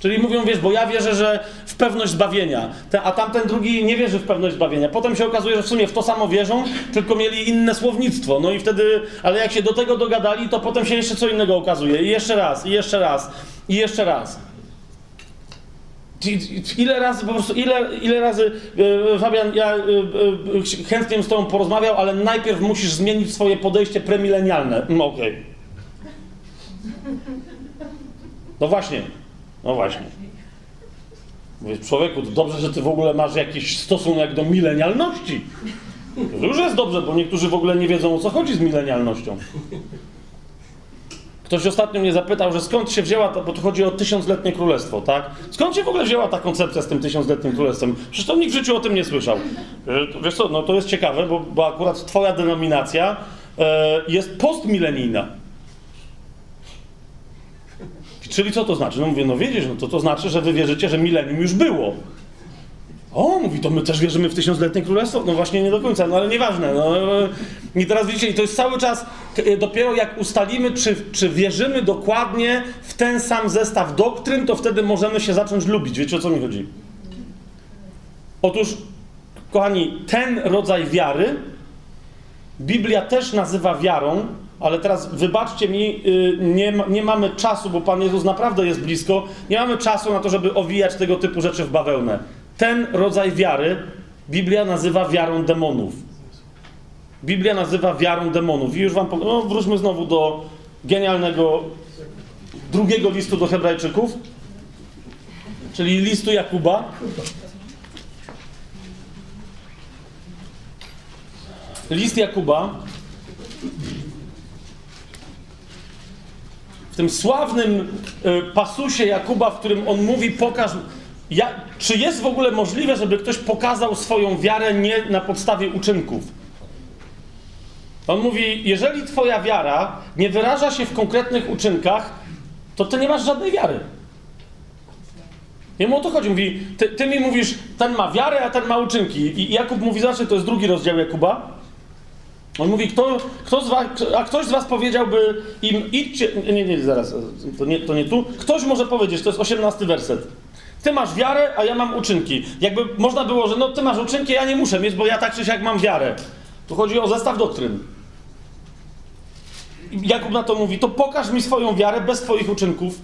Czyli mówią, wiesz, bo ja wierzę, że w pewność zbawienia, a tamten drugi nie wierzy w pewność zbawienia. Potem się okazuje, że w sumie w to samo wierzą, tylko mieli inne słownictwo. No i wtedy, ale jak się do tego dogadali, to potem się jeszcze co innego okazuje. I jeszcze raz, i jeszcze raz, i jeszcze raz. Ile razy po prostu, ile, ile razy, e, Fabian, ja e, e, chętnie bym z Tobą porozmawiał, ale najpierw musisz zmienić swoje podejście premilenialne. No okej. Okay. No właśnie, no właśnie. Mówię, człowieku, to dobrze, że Ty w ogóle masz jakiś stosunek do milenialności. To już jest dobrze, bo niektórzy w ogóle nie wiedzą, o co chodzi z milenialnością. Ktoś ostatnio mnie zapytał, że skąd się wzięła, ta, bo tu chodzi o tysiącletnie królestwo, tak? Skąd się w ogóle wzięła ta koncepcja z tym tysiącletnim królestwem? Przecież to nikt w życiu o tym nie słyszał. E, Wiesz co, no to jest ciekawe, bo, bo akurat twoja denominacja e, jest postmilenijna. Czyli co to znaczy? No mówię, no wiedziesz, no to to znaczy, że wy wierzycie, że milenium już było. O, mówi, to my też wierzymy w tysiącletnie królestwo? No właśnie nie do końca, no ale nieważne. No. I teraz widzicie, i to jest cały czas, k- dopiero jak ustalimy, czy, czy wierzymy dokładnie w ten sam zestaw doktryn, to wtedy możemy się zacząć lubić. Wiecie o co mi chodzi? Otóż, kochani, ten rodzaj wiary Biblia też nazywa wiarą, ale teraz wybaczcie mi, y, nie, nie mamy czasu, bo Pan Jezus naprawdę jest blisko, nie mamy czasu na to, żeby owijać tego typu rzeczy w bawełnę. Ten rodzaj wiary Biblia nazywa wiarą demonów. Biblia nazywa wiarą demonów. I już wam powiem, no wróćmy znowu do genialnego drugiego listu do Hebrajczyków, czyli listu Jakuba. List Jakuba. W tym sławnym y, pasusie Jakuba, w którym on mówi: Pokaż. Ja, czy jest w ogóle możliwe, żeby ktoś pokazał swoją wiarę nie na podstawie uczynków? On mówi: Jeżeli Twoja wiara nie wyraża się w konkretnych uczynkach, to Ty nie masz żadnej wiary. Jemu o to chodzi. Mówi: Ty, ty mi mówisz, ten ma wiarę, a ten ma uczynki. I Jakub mówi: Zawsze to jest drugi rozdział Jakuba. On mówi, kto, kto z was, a ktoś z was powiedziałby im, idźcie, nie, nie, zaraz, to nie, to nie tu. Ktoś może powiedzieć, to jest osiemnasty werset. Ty masz wiarę, a ja mam uczynki. Jakby można było, że no ty masz uczynki, ja nie muszę mieć, bo ja tak czy siak mam wiarę. Tu chodzi o zestaw doktryn. Jakub na to mówi, to pokaż mi swoją wiarę bez twoich uczynków.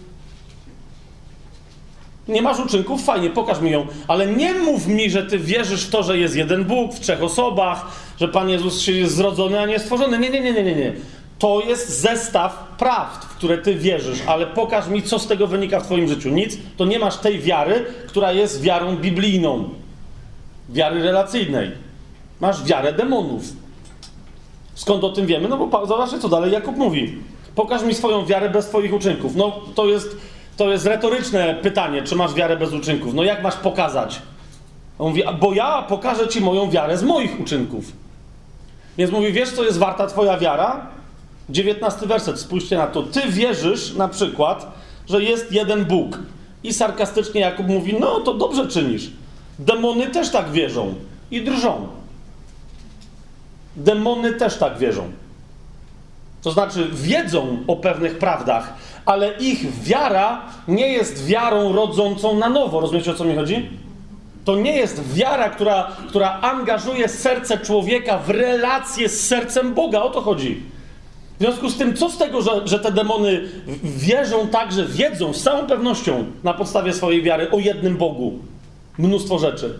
Nie masz uczynków? Fajnie, pokaż mi ją. Ale nie mów mi, że ty wierzysz w to, że jest jeden Bóg w trzech osobach, że Pan Jezus jest zrodzony, a nie stworzony. Nie, nie, nie, nie, nie, nie. To jest zestaw prawd, w które ty wierzysz, ale pokaż mi, co z tego wynika w twoim życiu. Nic, to nie masz tej wiary, która jest wiarą biblijną. Wiary relacyjnej. Masz wiarę demonów. Skąd o tym wiemy? No bo zobaczcie, co dalej Jakub mówi. Pokaż mi swoją wiarę bez twoich uczynków. No to jest, to jest retoryczne pytanie, czy masz wiarę bez uczynków. No jak masz pokazać? On mówi, "A bo ja pokażę ci moją wiarę z moich uczynków. Więc mówi, wiesz, co jest warta twoja wiara? 19 werset, spójrzcie na to. Ty wierzysz na przykład, że jest jeden Bóg. I sarkastycznie Jakub mówi, no to dobrze czynisz. Demony też tak wierzą i drżą. Demony też tak wierzą. To znaczy wiedzą o pewnych prawdach, ale ich wiara nie jest wiarą rodzącą na nowo. Rozumiecie o co mi chodzi? To nie jest wiara, która, która angażuje serce człowieka w relację z sercem Boga. O to chodzi. W związku z tym, co z tego, że, że te demony wierzą tak, że wiedzą z całą pewnością na podstawie swojej wiary o jednym Bogu mnóstwo rzeczy.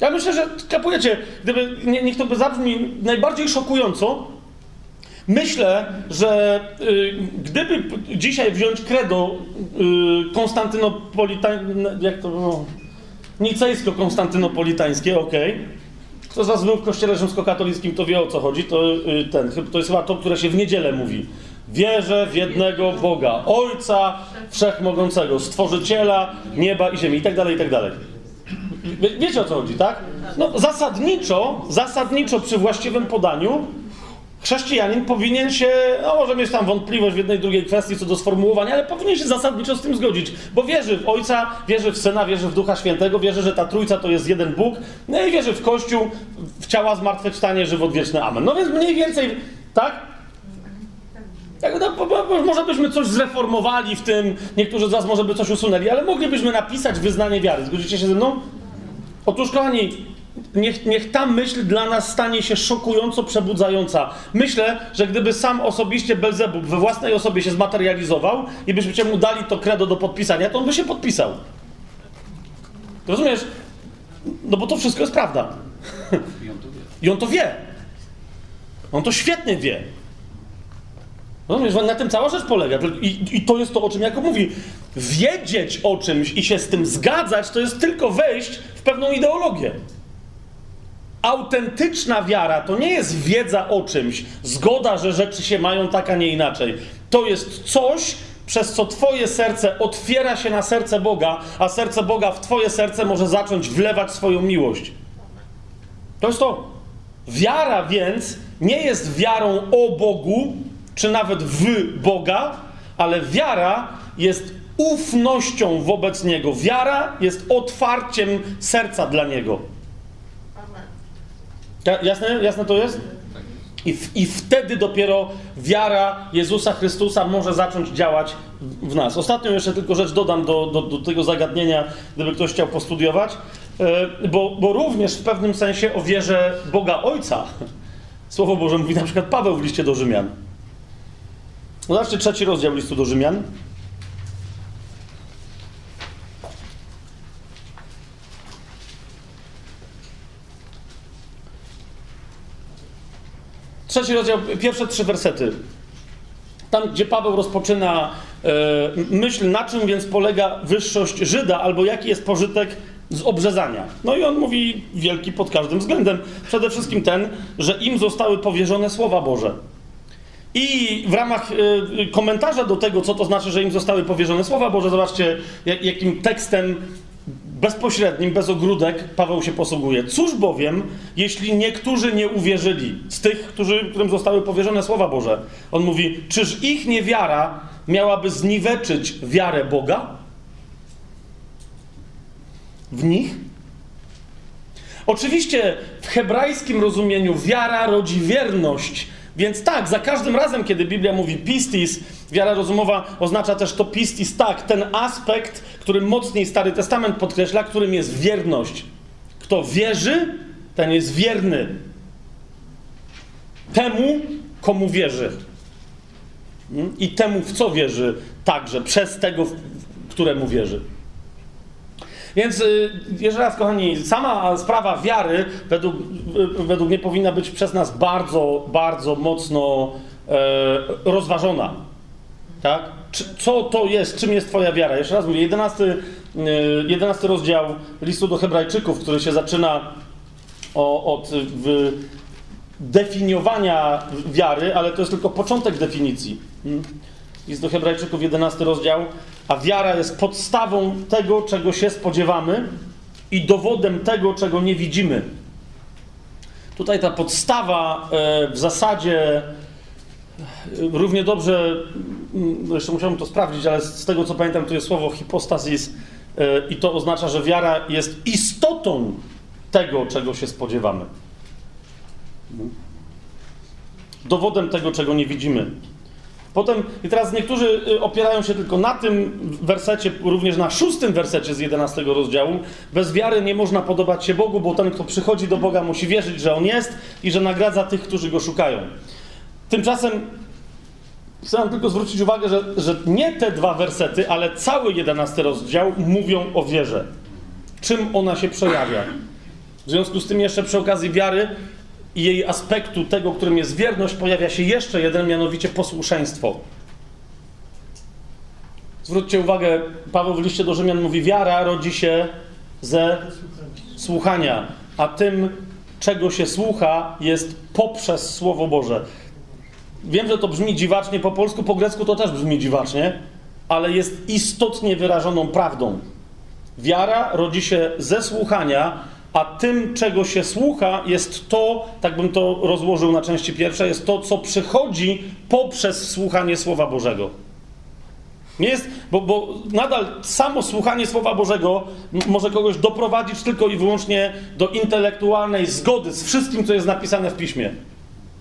Ja myślę, że kapujecie, gdyby, nie, niech to by zabrzmi najbardziej szokująco, myślę, że y, gdyby dzisiaj wziąć credo y, konstantynopolitańskie, jak to było? Nicejsko-konstantynopolitańskie, okej. Kto z was był w kościele rzymskokatolickim, to wie o co chodzi. To, y, ten, to jest chyba to, które się w niedzielę mówi. Wierzę w jednego Boga, Ojca Wszechmogącego, Stworzyciela nieba i ziemi, i tak dalej, i tak dalej. Wie, wiecie o co chodzi, tak? No zasadniczo, zasadniczo przy właściwym podaniu chrześcijanin powinien się, no może mieć tam wątpliwość w jednej, drugiej kwestii co do sformułowania, ale powinien się zasadniczo z tym zgodzić, bo wierzy w Ojca, wierzy w Syna, wierzy w Ducha Świętego, wierzy, że ta Trójca to jest jeden Bóg, no i wierzy w Kościół, w ciała zmartwychwstanie, żywot wieczny, amen. No więc mniej więcej, tak? Tak, no, bo, bo, może byśmy coś zreformowali w tym, niektórzy z was może by coś usunęli, ale moglibyśmy napisać wyznanie wiary. Zgodzicie się ze mną? Otóż, kochani, niech, niech ta myśl dla nas stanie się szokująco przebudzająca. Myślę, że gdyby sam osobiście Belzebub we własnej osobie się zmaterializował i byśmy mu dali to credo do podpisania, to on by się podpisał. Rozumiesz? No bo to wszystko jest prawda. I on to wie. I on to wie. On to świetnie wie. Rozumiesz, na tym cała rzecz polega. I, I to jest to, o czym Jakub mówi. Wiedzieć o czymś i się z tym zgadzać, to jest tylko wejść w pewną ideologię. Autentyczna wiara to nie jest wiedza o czymś, zgoda, że rzeczy się mają tak, a nie inaczej. To jest coś, przez co Twoje serce otwiera się na serce Boga, a serce Boga w Twoje serce może zacząć wlewać swoją miłość. To jest to. Wiara więc nie jest wiarą o Bogu, czy nawet w Boga, ale wiara jest ufnością wobec Niego. Wiara jest otwarciem serca dla Niego. Ja- Jasne, jasne to jest? I, w, I wtedy dopiero wiara Jezusa Chrystusa może zacząć działać w, w nas. Ostatnią jeszcze tylko rzecz dodam do, do, do tego zagadnienia, gdyby ktoś chciał postudiować, e, bo, bo również w pewnym sensie o wierze Boga Ojca Słowo Boże mówi na przykład Paweł w liście do Rzymian. Zobaczcie trzeci rozdział listu do Rzymian. Trzeci rozdział, pierwsze trzy wersety. Tam, gdzie Paweł rozpoczyna e, myśl, na czym więc polega wyższość Żyda, albo jaki jest pożytek z obrzezania. No i on mówi wielki pod każdym względem. Przede wszystkim ten, że im zostały powierzone słowa Boże. I w ramach e, komentarza do tego, co to znaczy, że im zostały powierzone słowa Boże, zobaczcie, jak, jakim tekstem bezpośrednim, bez ogródek Paweł się posługuje. Cóż bowiem, jeśli niektórzy nie uwierzyli z tych, którzy, którym zostały powierzone słowa Boże? On mówi, czyż ich niewiara miałaby zniweczyć wiarę Boga? W nich? Oczywiście w hebrajskim rozumieniu wiara rodzi wierność, więc tak, za każdym razem, kiedy Biblia mówi pistis, wiara rozumowa oznacza też to pistis, tak, ten aspekt, który mocniej Stary Testament podkreśla, którym jest wierność. Kto wierzy, ten jest wierny temu, komu wierzy. Mm? I temu, w co wierzy, także przez tego, któremu wierzy. Więc y, jeszcze raz, kochani, sama sprawa wiary według, y, według mnie powinna być przez nas bardzo, bardzo mocno e, rozważona. Tak? Co to jest? Czym jest Twoja wiara? Jeszcze raz mówię, 11, y, 11 rozdział listu do Hebrajczyków, który się zaczyna o, od y, definiowania wiary, ale to jest tylko początek definicji. Mm. List do Hebrajczyków, 11 rozdział. A wiara jest podstawą tego, czego się spodziewamy i dowodem tego, czego nie widzimy. Tutaj ta podstawa e, w zasadzie e, równie dobrze, mm, jeszcze musiałem to sprawdzić, ale z tego co pamiętam, to jest słowo hipostasis e, i to oznacza, że wiara jest istotą tego, czego się spodziewamy. Dowodem tego, czego nie widzimy. Potem, i teraz niektórzy y, opierają się tylko na tym wersecie, również na szóstym wersecie z 11 rozdziału. Bez wiary nie można podobać się Bogu, bo ten, kto przychodzi do Boga, musi wierzyć, że On jest i że nagradza tych, którzy Go szukają. Tymczasem chcę tylko zwrócić uwagę, że, że nie te dwa wersety, ale cały 11 rozdział mówią o wierze. Czym ona się przejawia. W związku z tym jeszcze przy okazji wiary i jej aspektu tego, którym jest wierność, pojawia się jeszcze jeden, mianowicie posłuszeństwo. Zwróćcie uwagę, Paweł w liście do Rzymian mówi, wiara rodzi się ze słuchania, a tym, czego się słucha, jest poprzez Słowo Boże. Wiem, że to brzmi dziwacznie po polsku, po grecku to też brzmi dziwacznie, ale jest istotnie wyrażoną prawdą. Wiara rodzi się ze słuchania, a tym, czego się słucha, jest to, tak bym to rozłożył na części pierwsze, jest to, co przychodzi poprzez słuchanie Słowa Bożego. Nie jest, bo, bo nadal samo słuchanie Słowa Bożego może kogoś doprowadzić tylko i wyłącznie do intelektualnej zgody z wszystkim, co jest napisane w piśmie.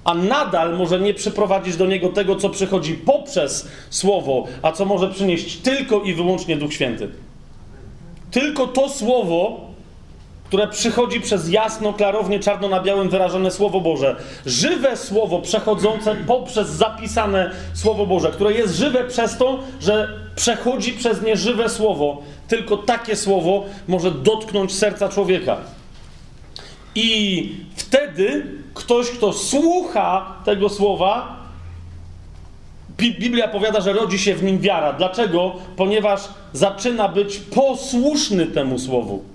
A nadal może nie przyprowadzić do niego tego, co przychodzi poprzez Słowo, a co może przynieść tylko i wyłącznie Duch Święty. Tylko to Słowo które przychodzi przez jasno, klarownie, czarno na białym wyrażone Słowo Boże. Żywe Słowo przechodzące poprzez zapisane Słowo Boże, które jest żywe przez to, że przechodzi przez nie żywe Słowo. Tylko takie Słowo może dotknąć serca człowieka. I wtedy ktoś, kto słucha tego Słowa, Bi- Biblia powiada, że rodzi się w nim wiara. Dlaczego? Ponieważ zaczyna być posłuszny temu Słowu.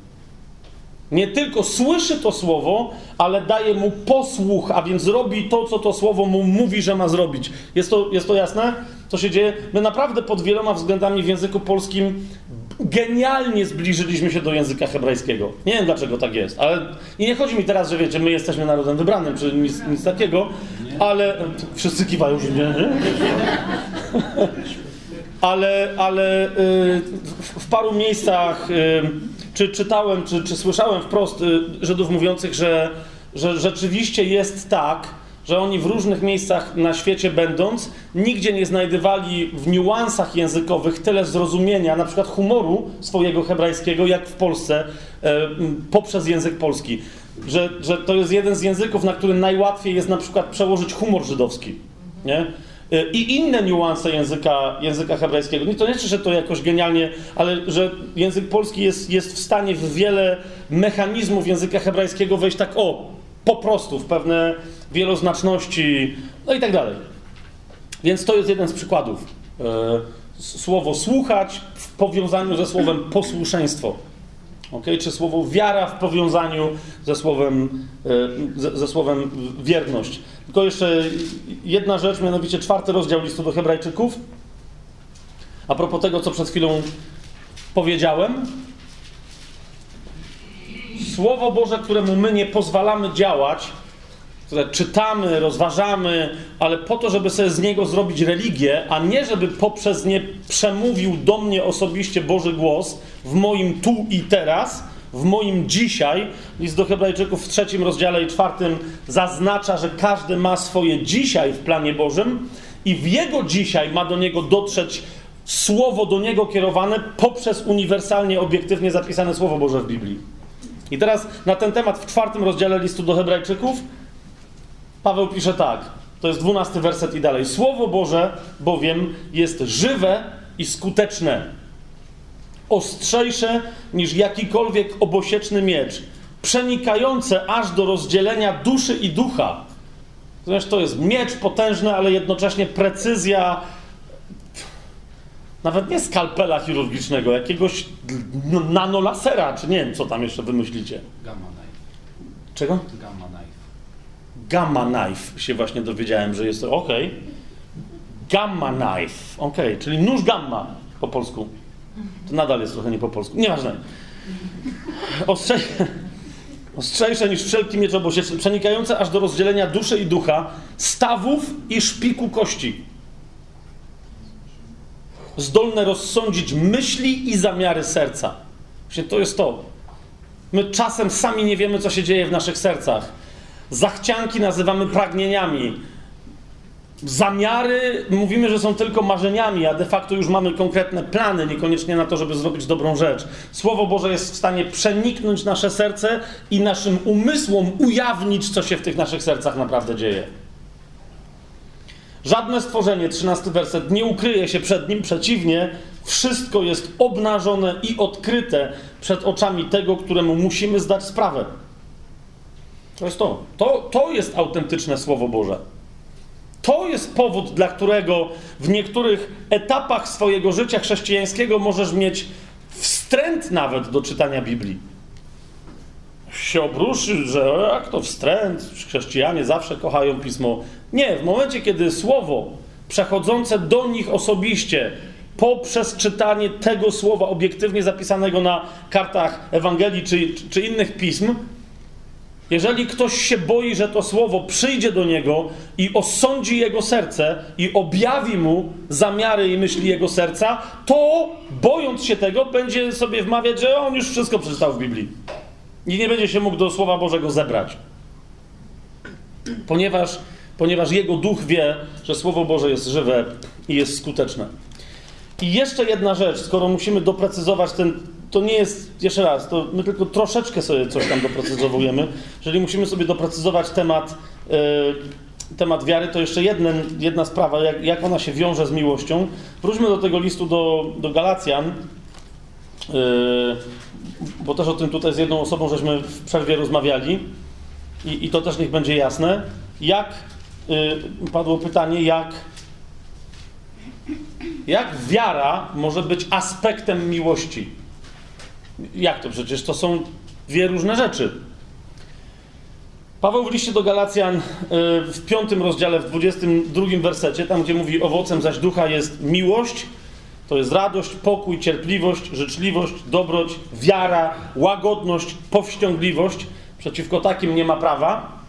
Nie tylko słyszy to słowo, ale daje mu posłuch, a więc robi to, co to słowo mu mówi, że ma zrobić. Jest to, jest to jasne? Co się dzieje? My naprawdę pod wieloma względami w języku polskim genialnie zbliżyliśmy się do języka hebrajskiego. Nie wiem dlaczego tak jest, ale i nie chodzi mi teraz, że wiecie, my jesteśmy narodem wybranym, czy nic, nic takiego, ale wszyscy kiwają, że nie. ale, ale y, w, paru miejscach y, czy czytałem, czy, czy słyszałem wprost y, Żydów mówiących, że, że rzeczywiście jest tak, że oni w różnych miejscach na świecie będąc, nigdzie nie znajdywali w niuansach językowych tyle zrozumienia, na przykład humoru swojego hebrajskiego, jak w Polsce e, poprzez język polski. Że, że to jest jeden z języków, na którym najłatwiej jest na przykład przełożyć humor żydowski. Nie? I inne niuanse języka, języka hebrajskiego. Nie to nie znaczy, że to jakoś genialnie, ale że język polski jest, jest w stanie w wiele mechanizmów języka hebrajskiego wejść tak o, po prostu w pewne wieloznaczności, no i tak dalej. Więc to jest jeden z przykładów. E, słowo słuchać w powiązaniu ze słowem posłuszeństwo. Okay? Czy słowo wiara w powiązaniu ze słowem, e, ze, ze słowem wierność. Tylko jeszcze jedna rzecz, mianowicie czwarty rozdział listu do Hebrajczyków. A propos tego, co przed chwilą powiedziałem. Słowo Boże, któremu my nie pozwalamy działać, które czytamy, rozważamy, ale po to, żeby sobie z niego zrobić religię, a nie żeby poprzez nie przemówił do mnie osobiście Boży głos w moim tu i teraz, w moim dzisiaj. List do Hebrajczyków w trzecim rozdziale i czwartym zaznacza, że każdy ma swoje dzisiaj w planie Bożym i w jego dzisiaj ma do niego dotrzeć słowo do niego kierowane poprzez uniwersalnie, obiektywnie zapisane Słowo Boże w Biblii. I teraz na ten temat w czwartym rozdziale listu do Hebrajczyków Paweł pisze tak, to jest dwunasty werset i dalej. Słowo Boże bowiem jest żywe i skuteczne, ostrzejsze niż jakikolwiek obosieczny miecz, przenikające aż do rozdzielenia duszy i ducha. Zresztą to jest miecz potężny, ale jednocześnie precyzja, nawet nie skalpela chirurgicznego, jakiegoś nanolasera, czy nie wiem, co tam jeszcze wymyślicie. Gamma knife. Czego? Gamma. Gamma knife się właśnie dowiedziałem, że jest to. Gamma knife. Ok, czyli nóż gamma po polsku. To nadal jest trochę nie po polsku. Nieważne. Ostrze... Ostrzejsze niż wszelki miecz obosieczny, przenikające aż do rozdzielenia duszy i ducha, stawów i szpiku kości. Zdolne rozsądzić myśli i zamiary serca. Właśnie to jest to. My czasem sami nie wiemy, co się dzieje w naszych sercach. Zachcianki nazywamy pragnieniami. Zamiary mówimy, że są tylko marzeniami, a de facto już mamy konkretne plany, niekoniecznie na to, żeby zrobić dobrą rzecz. Słowo Boże jest w stanie przeniknąć nasze serce i naszym umysłom ujawnić, co się w tych naszych sercach naprawdę dzieje. Żadne stworzenie, 13 werset, nie ukryje się przed nim, przeciwnie, wszystko jest obnażone i odkryte przed oczami tego, któremu musimy zdać sprawę. To jest to. To, to jest autentyczne Słowo Boże. To jest powód, dla którego w niektórych etapach swojego życia chrześcijańskiego możesz mieć wstręt nawet do czytania Biblii. Się że jak to wstręt, chrześcijanie zawsze kochają pismo. Nie, w momencie, kiedy słowo przechodzące do nich osobiście, poprzez czytanie tego słowa obiektywnie zapisanego na kartach Ewangelii czy, czy innych pism, jeżeli ktoś się boi, że to słowo przyjdzie do niego i osądzi jego serce i objawi mu zamiary i myśli jego serca, to bojąc się tego, będzie sobie wmawiać, że on już wszystko przeczytał w Biblii. I nie będzie się mógł do Słowa Bożego zebrać. Ponieważ, ponieważ jego duch wie, że Słowo Boże jest żywe i jest skuteczne. I jeszcze jedna rzecz, skoro musimy doprecyzować ten to nie jest, jeszcze raz, to my tylko troszeczkę sobie coś tam doprecyzowujemy. Jeżeli musimy sobie doprecyzować temat, yy, temat wiary, to jeszcze jeden, jedna sprawa, jak, jak ona się wiąże z miłością. Wróćmy do tego listu do, do Galacjan, yy, bo też o tym tutaj z jedną osobą żeśmy w przerwie rozmawiali i, i to też niech będzie jasne. Jak, yy, padło pytanie, jak jak wiara może być aspektem miłości? Jak to? Przecież to są dwie różne rzeczy. Paweł w liście do Galacjan y, w piątym rozdziale, w 22 wersecie, tam gdzie mówi owocem zaś ducha jest miłość, to jest radość, pokój, cierpliwość, życzliwość, dobroć, wiara, łagodność, powściągliwość. Przeciwko takim nie ma prawa.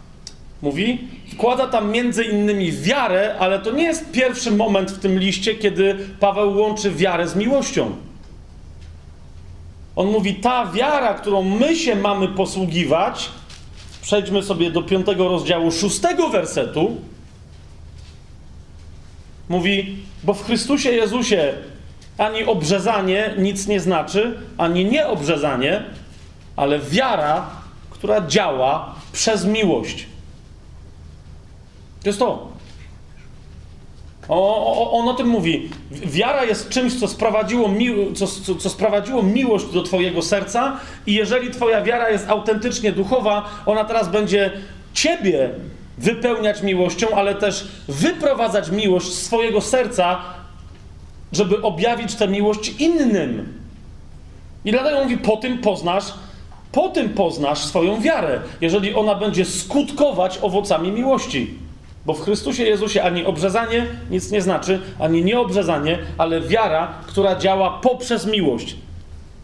Mówi, wkłada tam między innymi wiarę, ale to nie jest pierwszy moment w tym liście, kiedy Paweł łączy wiarę z miłością. On mówi, ta wiara, którą my się mamy posługiwać, przejdźmy sobie do piątego rozdziału, szóstego wersetu. Mówi, bo w Chrystusie Jezusie ani obrzezanie nic nie znaczy, ani nieobrzezanie, ale wiara, która działa przez miłość. To jest to. O, on o tym mówi. Wiara jest czymś, co sprowadziło, co, co, co sprowadziło miłość do Twojego serca, i jeżeli Twoja wiara jest autentycznie duchowa, ona teraz będzie Ciebie wypełniać miłością, ale też wyprowadzać miłość z swojego serca, żeby objawić tę miłość innym. I dlatego mówi: Po tym poznasz, po tym poznasz swoją wiarę, jeżeli ona będzie skutkować owocami miłości. Bo w Chrystusie Jezusie ani obrzezanie nic nie znaczy, ani nieobrzezanie, ale wiara, która działa poprzez miłość.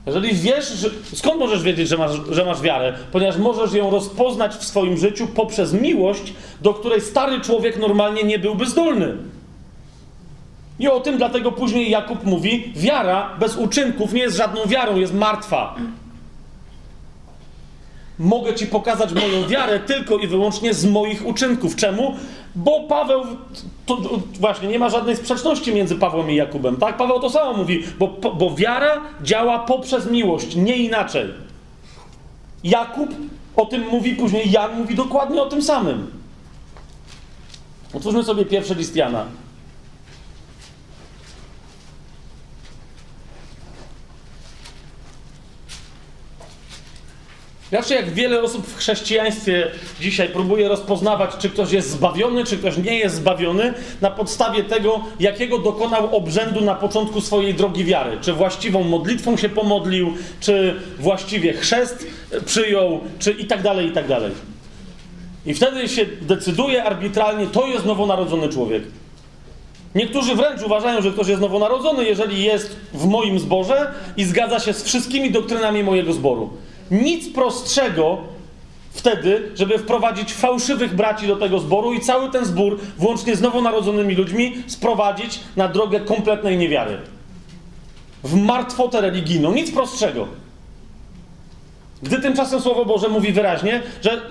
Jeżeli wiesz, że, skąd możesz wiedzieć, że masz, że masz wiarę? Ponieważ możesz ją rozpoznać w swoim życiu poprzez miłość, do której stary człowiek normalnie nie byłby zdolny. I o tym dlatego później Jakub mówi: wiara bez uczynków nie jest żadną wiarą, jest martwa. Mogę ci pokazać moją wiarę tylko i wyłącznie z moich uczynków. Czemu? Bo Paweł, to, to, właśnie nie ma żadnej sprzeczności między Pawłem i Jakubem, tak? Paweł to samo mówi, bo, bo wiara działa poprzez miłość, nie inaczej. Jakub o tym mówi, później Jan mówi dokładnie o tym samym. Otwórzmy sobie pierwszy list Jana. Znaczy, jak wiele osób w chrześcijaństwie dzisiaj próbuje rozpoznawać, czy ktoś jest zbawiony, czy ktoś nie jest zbawiony, na podstawie tego, jakiego dokonał obrzędu na początku swojej drogi wiary. Czy właściwą modlitwą się pomodlił, czy właściwie chrzest przyjął, czy i tak dalej, i tak dalej. I wtedy się decyduje arbitralnie, to jest nowonarodzony człowiek. Niektórzy wręcz uważają, że ktoś jest nowonarodzony, jeżeli jest w moim zborze i zgadza się z wszystkimi doktrynami mojego zboru nic prostszego wtedy, żeby wprowadzić fałszywych braci do tego zboru i cały ten zbór, włącznie z nowonarodzonymi ludźmi, sprowadzić na drogę kompletnej niewiary. W martwotę religijną. Nic prostszego. Gdy tymczasem Słowo Boże mówi wyraźnie, że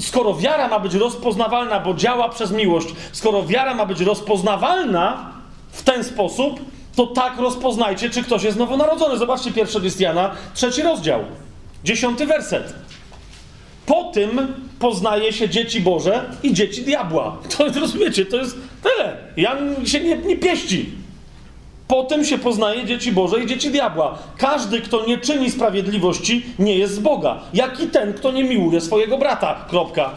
skoro wiara ma być rozpoznawalna, bo działa przez miłość, skoro wiara ma być rozpoznawalna w ten sposób, to tak rozpoznajcie, czy ktoś jest nowonarodzony. Zobaczcie pierwszy list Jana, trzeci rozdział. Dziesiąty werset. Po tym poznaje się dzieci Boże i dzieci diabła. To rozumiecie, to jest tyle. Jan się nie, nie pieści. Po tym się poznaje dzieci Boże i dzieci diabła. Każdy, kto nie czyni sprawiedliwości, nie jest z Boga. Jak i ten, kto nie miłuje swojego brata. Kropka.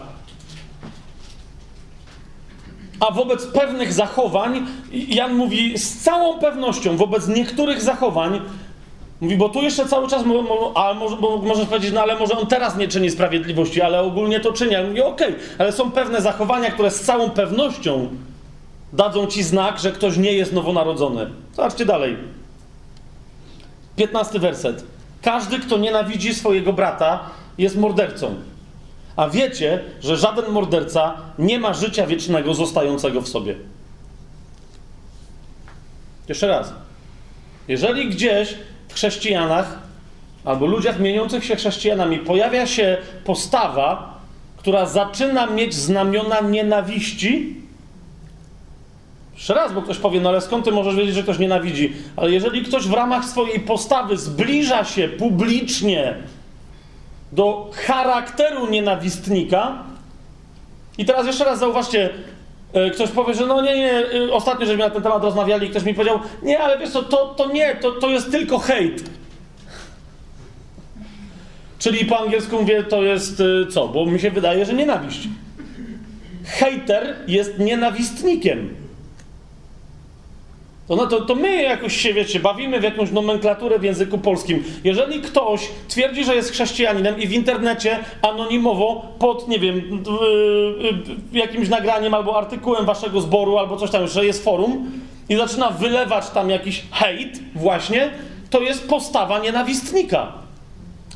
A wobec pewnych zachowań, Jan mówi z całą pewnością, wobec niektórych zachowań Mówi, bo tu jeszcze cały czas, a może, bo możesz powiedzieć, no ale może on teraz nie czyni sprawiedliwości, ale ogólnie to czyni. Ale mówi, okej, okay, ale są pewne zachowania, które z całą pewnością dadzą ci znak, że ktoś nie jest nowonarodzony. Zobaczcie dalej. Piętnasty werset. Każdy, kto nienawidzi swojego brata, jest mordercą. A wiecie, że żaden morderca nie ma życia wiecznego zostającego w sobie. Jeszcze raz. Jeżeli gdzieś chrześcijanach albo ludziach mieniących się chrześcijanami pojawia się postawa, która zaczyna mieć znamiona nienawiści. Jeszcze raz, bo ktoś powie, no ale skąd ty możesz wiedzieć, że ktoś nienawidzi? Ale jeżeli ktoś w ramach swojej postawy zbliża się publicznie do charakteru nienawistnika, i teraz jeszcze raz zauważcie, ktoś powie, że no nie, nie, e, ostatnio żeśmy na ten temat rozmawiali i ktoś mi powiedział, nie, ale wiesz co, to, to nie, to, to jest tylko hejt. Czyli po angielsku mówię, to jest e, co? Bo mi się wydaje, że nienawiść. Hejter jest nienawistnikiem. To, no to, to my jakoś się, wiecie, bawimy w jakąś nomenklaturę w języku polskim. Jeżeli ktoś twierdzi, że jest chrześcijaninem i w internecie anonimowo pod, nie wiem, jakimś nagraniem albo artykułem waszego zboru albo coś tam, że jest forum i zaczyna wylewać tam jakiś hejt właśnie, to jest postawa nienawistnika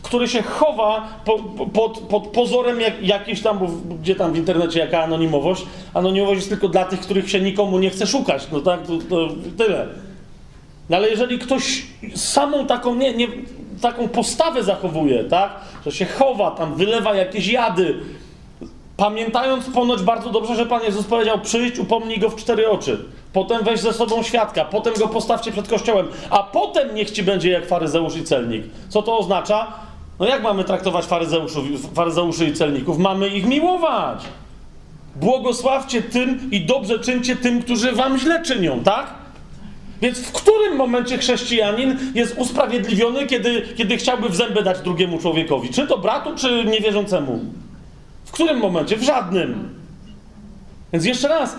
który się chowa po, pod, pod pozorem jak, tam, gdzie tam w internecie jaka anonimowość. Anonimowość jest tylko dla tych, których się nikomu nie chce szukać. No tak, to, to tyle. No ale jeżeli ktoś samą taką, nie, nie, taką postawę zachowuje, tak, że się chowa, tam wylewa jakieś jady, pamiętając ponoć bardzo dobrze, że Pan Jezus powiedział, przyjdź, upomnij go w cztery oczy, potem weź ze sobą świadka, potem go postawcie przed kościołem, a potem niech ci będzie jak faryzeusz i celnik. Co to oznacza? No jak mamy traktować faryzeuszy i celników? Mamy ich miłować. Błogosławcie tym i dobrze czyńcie tym, którzy wam źle czynią, tak? Więc w którym momencie chrześcijanin jest usprawiedliwiony, kiedy, kiedy chciałby w zęby dać drugiemu człowiekowi? Czy to bratu, czy niewierzącemu? W którym momencie? W żadnym. Więc jeszcze raz,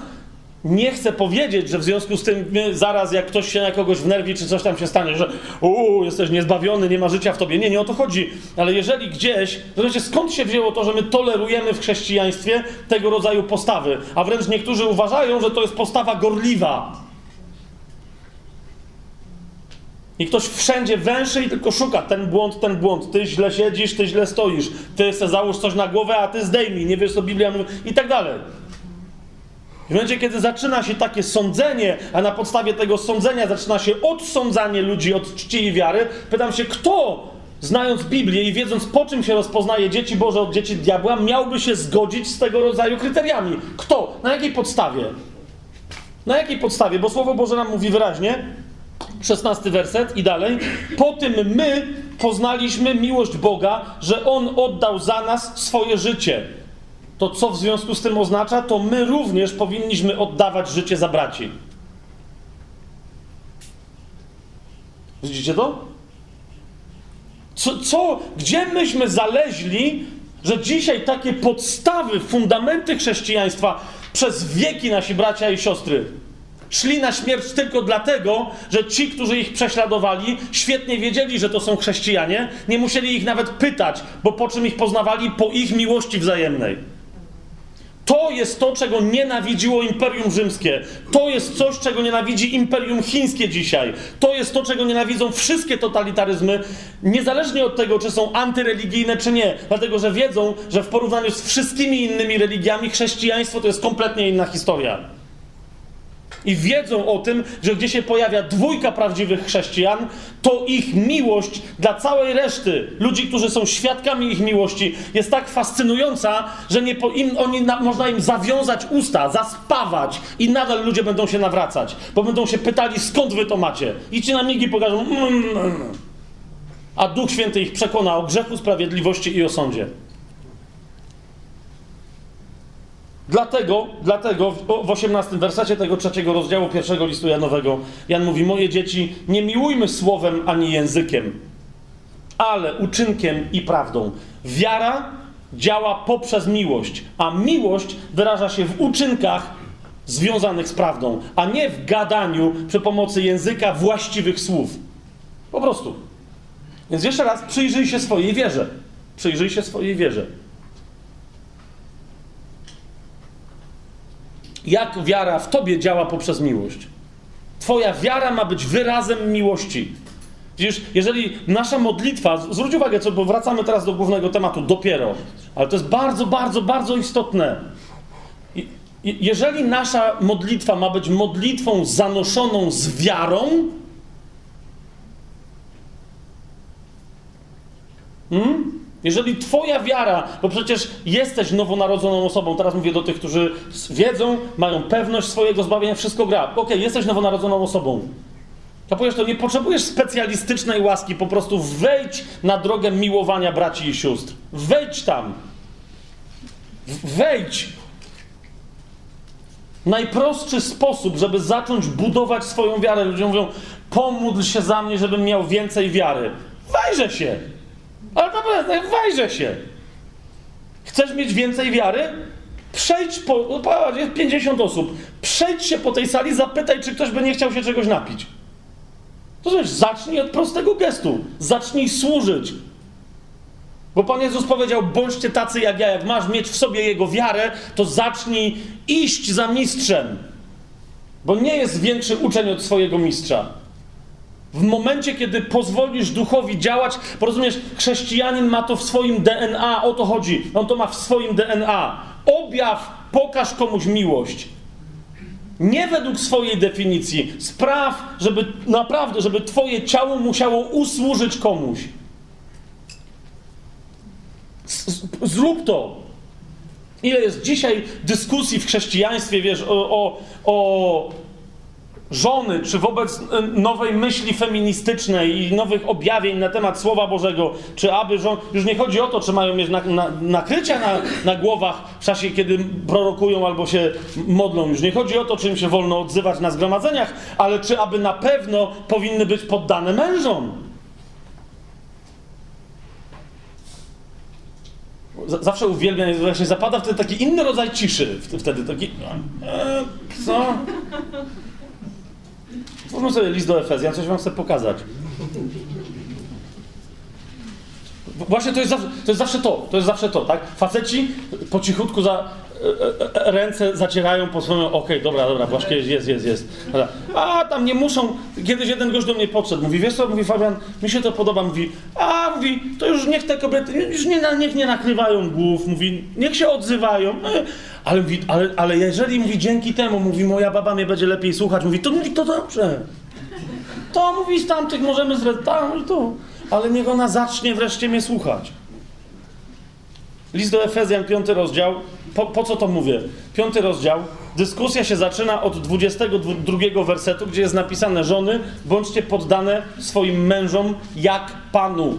nie chcę powiedzieć, że w związku z tym zaraz jak ktoś się na kogoś wnerwi, czy coś tam się stanie, że uuu, jesteś niezbawiony, nie ma życia w tobie. Nie, nie o to chodzi. Ale jeżeli gdzieś, znaczy skąd się wzięło to, że my tolerujemy w chrześcijaństwie tego rodzaju postawy? A wręcz niektórzy uważają, że to jest postawa gorliwa. I ktoś wszędzie węszy i tylko szuka ten błąd, ten błąd. Ty źle siedzisz, ty źle stoisz. Ty se załóż coś na głowę, a ty zdejmij. Nie wiesz, co Biblia mówi i tak dalej. W momencie, kiedy zaczyna się takie sądzenie, a na podstawie tego sądzenia zaczyna się odsądzanie ludzi od czci i wiary, pytam się, kto, znając Biblię i wiedząc, po czym się rozpoznaje dzieci Boże od dzieci diabła, miałby się zgodzić z tego rodzaju kryteriami? Kto? Na jakiej podstawie? Na jakiej podstawie? Bo Słowo Boże nam mówi wyraźnie, 16 werset i dalej. Po tym my poznaliśmy miłość Boga, że On oddał za nas swoje życie to co w związku z tym oznacza? To my również powinniśmy oddawać życie za braci. Widzicie to? Co, co, gdzie myśmy zaleźli, że dzisiaj takie podstawy, fundamenty chrześcijaństwa przez wieki nasi bracia i siostry szli na śmierć tylko dlatego, że ci, którzy ich prześladowali, świetnie wiedzieli, że to są chrześcijanie, nie musieli ich nawet pytać, bo po czym ich poznawali? Po ich miłości wzajemnej. To jest to, czego nienawidziło Imperium Rzymskie. To jest coś, czego nienawidzi Imperium Chińskie dzisiaj. To jest to, czego nienawidzą wszystkie totalitaryzmy, niezależnie od tego, czy są antyreligijne, czy nie. Dlatego, że wiedzą, że w porównaniu z wszystkimi innymi religiami chrześcijaństwo to jest kompletnie inna historia i wiedzą o tym, że gdzie się pojawia dwójka prawdziwych chrześcijan, to ich miłość dla całej reszty ludzi, którzy są świadkami ich miłości, jest tak fascynująca, że nie po, im, oni na, można im zawiązać usta, zaspawać i nadal ludzie będą się nawracać, bo będą się pytali, skąd wy to macie. I ci na migi pokażą, mm, mm, mm. a Duch Święty ich przekona o grzechu, sprawiedliwości i o Dlatego, dlatego w 18 wersecie tego trzeciego rozdziału pierwszego listu Janowego Jan mówi: Moje dzieci, nie miłujmy słowem ani językiem, ale uczynkiem i prawdą. Wiara działa poprzez miłość, a miłość wyraża się w uczynkach związanych z prawdą, a nie w gadaniu przy pomocy języka właściwych słów. Po prostu. Więc jeszcze raz przyjrzyj się swojej wierze. Przyjrzyj się swojej wierze. Jak wiara w tobie działa poprzez miłość. Twoja wiara ma być wyrazem miłości. Widzisz, jeżeli nasza modlitwa, zwróć uwagę, co, bo wracamy teraz do głównego tematu, dopiero, ale to jest bardzo, bardzo, bardzo istotne. jeżeli nasza modlitwa ma być modlitwą zanoszoną z wiarą, hmm? Jeżeli Twoja wiara, bo przecież jesteś nowonarodzoną osobą, teraz mówię do tych, którzy wiedzą, mają pewność swojego zbawienia, wszystko gra. Okej, okay, jesteś nowonarodzoną osobą. Powiesz, to nie potrzebujesz specjalistycznej łaski, po prostu wejdź na drogę miłowania braci i sióstr. Wejdź tam. Wejdź. Najprostszy sposób, żeby zacząć budować swoją wiarę. Ludzie mówią, pomódl się za mnie, żebym miał więcej wiary. Wejrzę się. Ale naprawdę, wajrzę się. Chcesz mieć więcej wiary? Przejdź po, no, patrz, jest 50 osób, przejdź się po tej sali, zapytaj, czy ktoś by nie chciał się czegoś napić. To znaczy, zacznij od prostego gestu. Zacznij służyć. Bo Pan Jezus powiedział, bądźcie tacy jak ja, jak masz mieć w sobie Jego wiarę, to zacznij iść za mistrzem. Bo nie jest większy uczeń od swojego mistrza. W momencie, kiedy pozwolisz duchowi działać, porozumiesz, chrześcijanin ma to w swoim DNA, o to chodzi. On to ma w swoim DNA. Objaw, pokaż komuś miłość. Nie według swojej definicji. Spraw, żeby naprawdę, żeby Twoje ciało musiało usłużyć komuś. Zrób to. Ile jest dzisiaj dyskusji w chrześcijaństwie, wiesz, o, o, o żony, czy wobec nowej myśli feministycznej i nowych objawień na temat Słowa Bożego, czy aby żon... Już nie chodzi o to, czy mają mieć na, na, nakrycia na, na głowach w czasie, kiedy prorokują albo się modlą. Już nie chodzi o to, czy im się wolno odzywać na zgromadzeniach, ale czy aby na pewno powinny być poddane mężom. Zawsze uwielbiam, właśnie zapada wtedy taki inny rodzaj ciszy. Wtedy taki. E, co? Spójrzmy sobie list do Efezjan, coś wam chcę pokazać. Właśnie to jest, zawsze, to jest zawsze to, to jest zawsze to, tak? Faceci po cichutku za, e, e, ręce zacierają po swoim, okej, okay, dobra, dobra, właśnie jest, jest, jest. A tam nie muszą, kiedyś jeden gość do mnie podszedł, mówi, wiesz co, mówi Fabian, mi się to podoba, mówi, a, mówi, to już niech te kobiety, już nie, niech nie nakrywają głów, mówi, niech się odzywają, e, ale, mówi, ale, ale jeżeli, mówi, dzięki temu, mówi, moja baba mnie będzie lepiej słuchać, mówi, to mówi, to dobrze. To, mówi, z tamtych możemy zre... tam, ale niech ona zacznie wreszcie mnie słuchać. List do Efezjan, piąty rozdział. Po, po, co to mówię? Piąty rozdział. Dyskusja się zaczyna od 22 wersetu, gdzie jest napisane: Żony, bądźcie poddane swoim mężom jak Panu.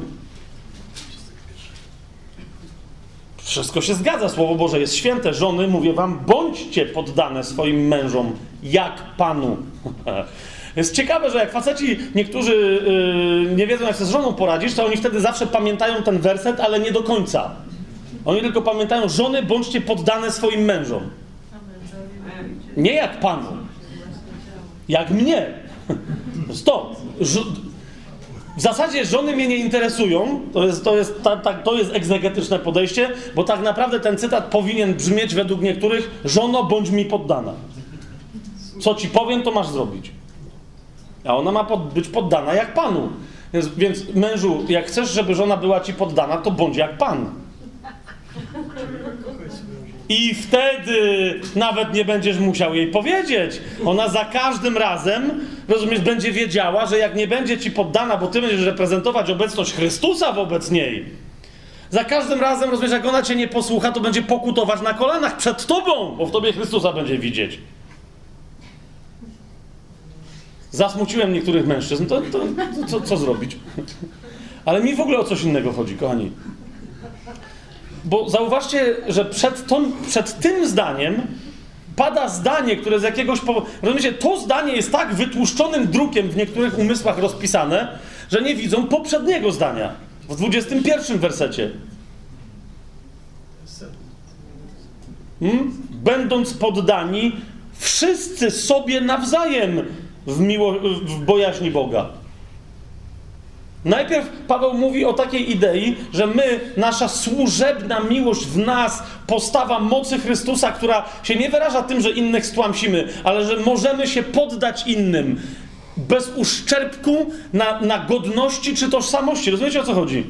Wszystko się zgadza, Słowo Boże jest święte. Żony, mówię wam, bądźcie poddane swoim mężom jak Panu. Jest ciekawe, że jak faceci niektórzy yy, nie wiedzą, jak sobie z żoną poradzisz, to oni wtedy zawsze pamiętają ten werset, ale nie do końca. Oni tylko pamiętają, żony bądźcie poddane swoim mężom. Nie jak Panu. Jak mnie. Stop. W zasadzie żony mnie nie interesują, to jest, to, jest, ta, ta, to jest egzegetyczne podejście, bo tak naprawdę ten cytat powinien brzmieć według niektórych: Żono, bądź mi poddana. Co ci powiem, to masz zrobić. A ona ma pod, być poddana jak Panu. Więc, więc mężu, jak chcesz, żeby żona była ci poddana, to bądź jak Pan. I wtedy nawet nie będziesz musiał jej powiedzieć. Ona za każdym razem, rozumiesz, będzie wiedziała, że jak nie będzie ci poddana, bo ty będziesz reprezentować obecność Chrystusa wobec niej, za każdym razem, rozumiesz, jak ona cię nie posłucha, to będzie pokutować na kolanach przed tobą, bo w tobie Chrystusa będzie widzieć. Zasmuciłem niektórych mężczyzn, to, to, to co, co zrobić? Ale mi w ogóle o coś innego chodzi, kochani. Bo zauważcie, że przed, tą, przed tym zdaniem pada zdanie, które z jakiegoś powodu. Rozumiecie, to zdanie jest tak wytłuszczonym drukiem w niektórych umysłach rozpisane, że nie widzą poprzedniego zdania. W 21 wersecie. Hmm? Będąc poddani wszyscy sobie nawzajem w, miło, w bojaźni Boga. Najpierw Paweł mówi o takiej idei, że my, nasza służebna miłość w nas, postawa mocy Chrystusa, która się nie wyraża tym, że innych stłamsimy, ale że możemy się poddać innym bez uszczerbku na, na godności czy tożsamości. Rozumiecie o co chodzi?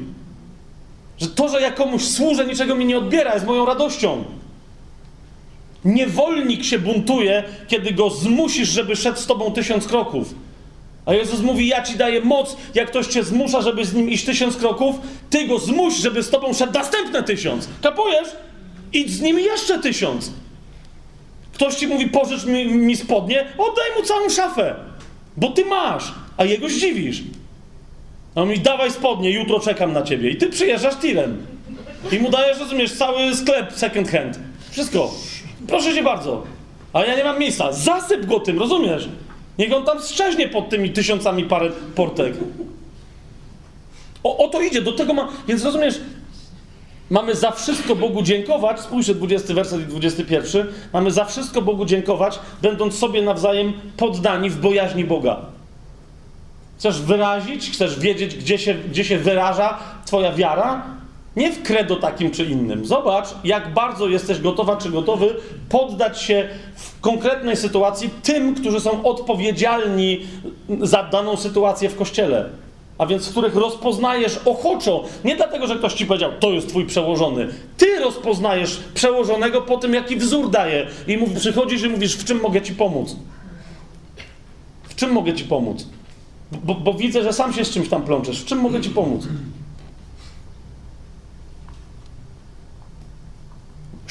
Że to, że ja komuś służę, niczego mi nie odbiera, jest moją radością. Niewolnik się buntuje, kiedy go zmusisz, żeby szedł z tobą tysiąc kroków. A Jezus mówi: Ja ci daję moc, jak ktoś cię zmusza, żeby z nim iść tysiąc kroków, ty go zmuś, żeby z tobą szedł następne tysiąc. Kapujesz? Idź z nim jeszcze tysiąc. Ktoś ci mówi: Pożycz mi, mi spodnie, oddaj mu całą szafę, bo ty masz, a jego zdziwisz. A on mówi: Dawaj spodnie, jutro czekam na ciebie. I ty przyjeżdżasz tirem. I mu dajesz, rozumiesz, cały sklep second hand. Wszystko. Proszę cię bardzo. Ale ja nie mam miejsca. Zasyp go tym, rozumiesz? Niech on tam strzeźnie pod tymi tysiącami parę portek. O, o to idzie, do tego ma. Więc rozumiesz, Mamy za wszystko Bogu dziękować. Spójrzcie, 20 werset i 21. Mamy za wszystko Bogu dziękować, będąc sobie nawzajem poddani w bojaźni Boga. Chcesz wyrazić, chcesz wiedzieć, gdzie się, gdzie się wyraża Twoja wiara? Nie w credo takim czy innym. Zobacz, jak bardzo jesteś gotowa czy gotowy poddać się w konkretnej sytuacji tym, którzy są odpowiedzialni za daną sytuację w kościele. A więc których rozpoznajesz ochoczo, nie dlatego, że ktoś ci powiedział, to jest twój przełożony. Ty rozpoznajesz przełożonego po tym, jaki wzór daje. I mów, przychodzisz i mówisz, w czym mogę ci pomóc. W czym mogę ci pomóc? Bo, bo widzę, że sam się z czymś tam plączesz. W czym mogę ci pomóc?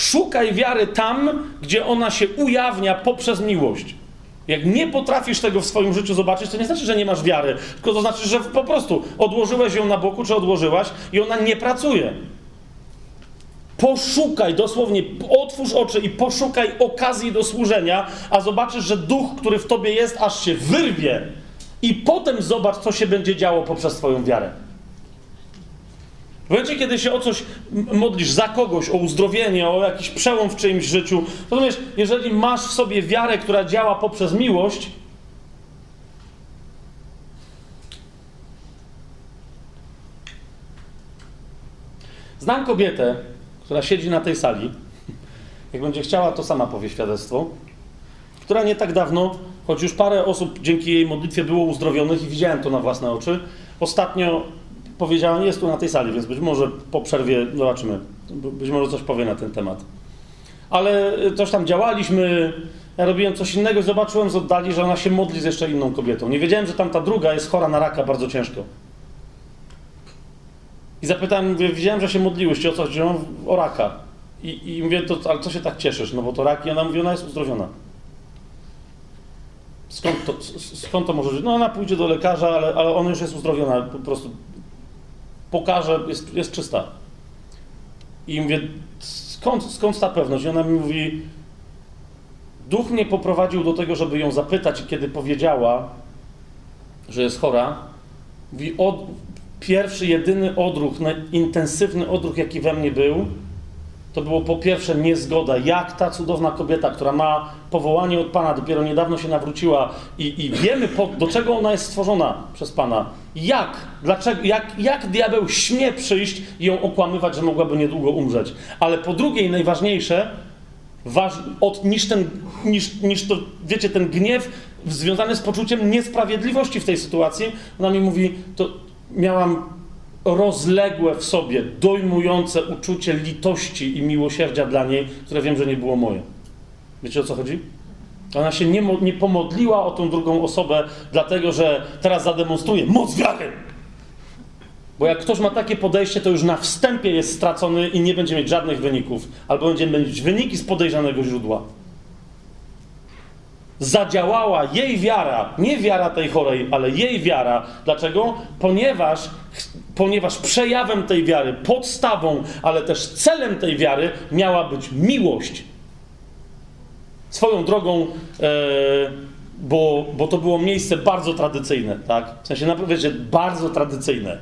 Szukaj wiary tam, gdzie ona się ujawnia poprzez miłość. Jak nie potrafisz tego w swoim życiu zobaczyć, to nie znaczy, że nie masz wiary, tylko to znaczy, że po prostu odłożyłeś ją na boku, czy odłożyłaś i ona nie pracuje. Poszukaj, dosłownie otwórz oczy i poszukaj okazji do służenia, a zobaczysz, że duch, który w tobie jest, aż się wyrwie. I potem zobacz, co się będzie działo poprzez Twoją wiarę. W momencie, kiedy się o coś modlisz, za kogoś, o uzdrowienie, o jakiś przełom w czyimś życiu, rozumiesz, jeżeli masz w sobie wiarę, która działa poprzez miłość, Znam kobietę, która siedzi na tej sali. Jak będzie chciała, to sama powie świadectwo. Która nie tak dawno, choć już parę osób dzięki jej modlitwie było uzdrowionych i widziałem to na własne oczy, ostatnio powiedziała, nie jest tu na tej sali, więc być może po przerwie zobaczymy. Być może coś powie na ten temat. Ale coś tam działaliśmy, ja robiłem coś innego, zobaczyłem z oddali, że ona się modli z jeszcze inną kobietą. Nie wiedziałem, że tamta druga jest chora na raka bardzo ciężko. I zapytałem, mówię, widziałem, że się modliłyście, o co chodzi? O raka. I, I mówię, to, ale co się tak cieszysz? No bo to rak i ona mówi, ona jest uzdrowiona. Skąd to, skąd to może być? No ona pójdzie do lekarza, ale, ale ona już jest uzdrowiona, po prostu pokaże, jest, jest czysta. I mówię, skąd, skąd ta pewność? I ona mi mówi, duch mnie poprowadził do tego, żeby ją zapytać i kiedy powiedziała, że jest chora, mówi, od, pierwszy, jedyny odruch, intensywny odruch, jaki we mnie był, to było po pierwsze niezgoda, jak ta cudowna kobieta, która ma powołanie od Pana, dopiero niedawno się nawróciła i, i wiemy, po, do czego ona jest stworzona przez Pana. Jak? Dlaczego? Jak, jak diabeł śmie przyjść i ją okłamywać, że mogłaby niedługo umrzeć? Ale po drugie i najważniejsze, waż, od, niż, ten, niż, niż to, wiecie, ten gniew związany z poczuciem niesprawiedliwości w tej sytuacji, ona mi mówi, to miałam rozległe w sobie, dojmujące uczucie litości i miłosierdzia dla niej, które wiem, że nie było moje. Wiecie o co chodzi? Ona się nie, nie pomodliła o tą drugą osobę, dlatego że teraz zademonstruje moc wiary. Bo jak ktoś ma takie podejście, to już na wstępie jest stracony i nie będzie mieć żadnych wyników, albo będzie mieć wyniki z podejrzanego źródła zadziałała jej wiara, nie wiara tej chorej, ale jej wiara. Dlaczego? Ponieważ, ponieważ przejawem tej wiary, podstawą, ale też celem tej wiary miała być miłość. Swoją drogą, e, bo, bo to było miejsce bardzo tradycyjne, tak? W sensie, naprawdę, bardzo tradycyjne.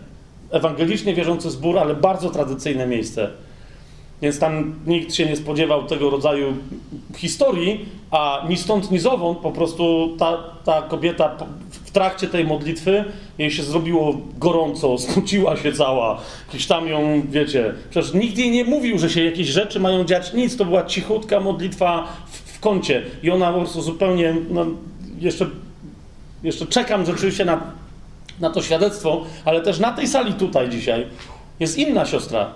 Ewangelicznie wierzący zbór, ale bardzo tradycyjne miejsce. Więc tam nikt się nie spodziewał tego rodzaju historii, a ni stąd, ni zowąd po prostu ta, ta kobieta w trakcie tej modlitwy jej się zrobiło gorąco, smuciła się cała, gdzieś tam ją, wiecie, przecież nikt jej nie mówił, że się jakieś rzeczy mają dziać, nic, to była cichutka modlitwa w, w kącie. I ona po prostu zupełnie, no, jeszcze, jeszcze czekam rzeczywiście na, na to świadectwo, ale też na tej sali tutaj dzisiaj jest inna siostra,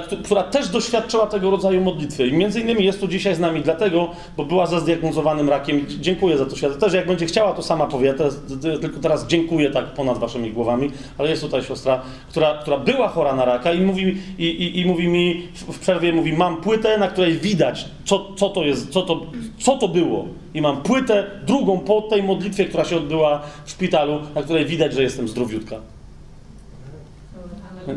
która też doświadczyła tego rodzaju modlitwy. I między innymi jest tu dzisiaj z nami dlatego, bo była za zdiagnozowanym rakiem. Dziękuję za to świadectwo. Też jak będzie chciała, to sama powie. Tylko teraz dziękuję tak ponad waszymi głowami, ale jest tutaj siostra, która, która była chora na raka i mówi, i, i, i mówi mi w przerwie, mówi, mam płytę, na której widać, co, co to jest, co to, co to było. I mam płytę, drugą po tej modlitwie, która się odbyła w szpitalu, na której widać, że jestem zdrowiutka.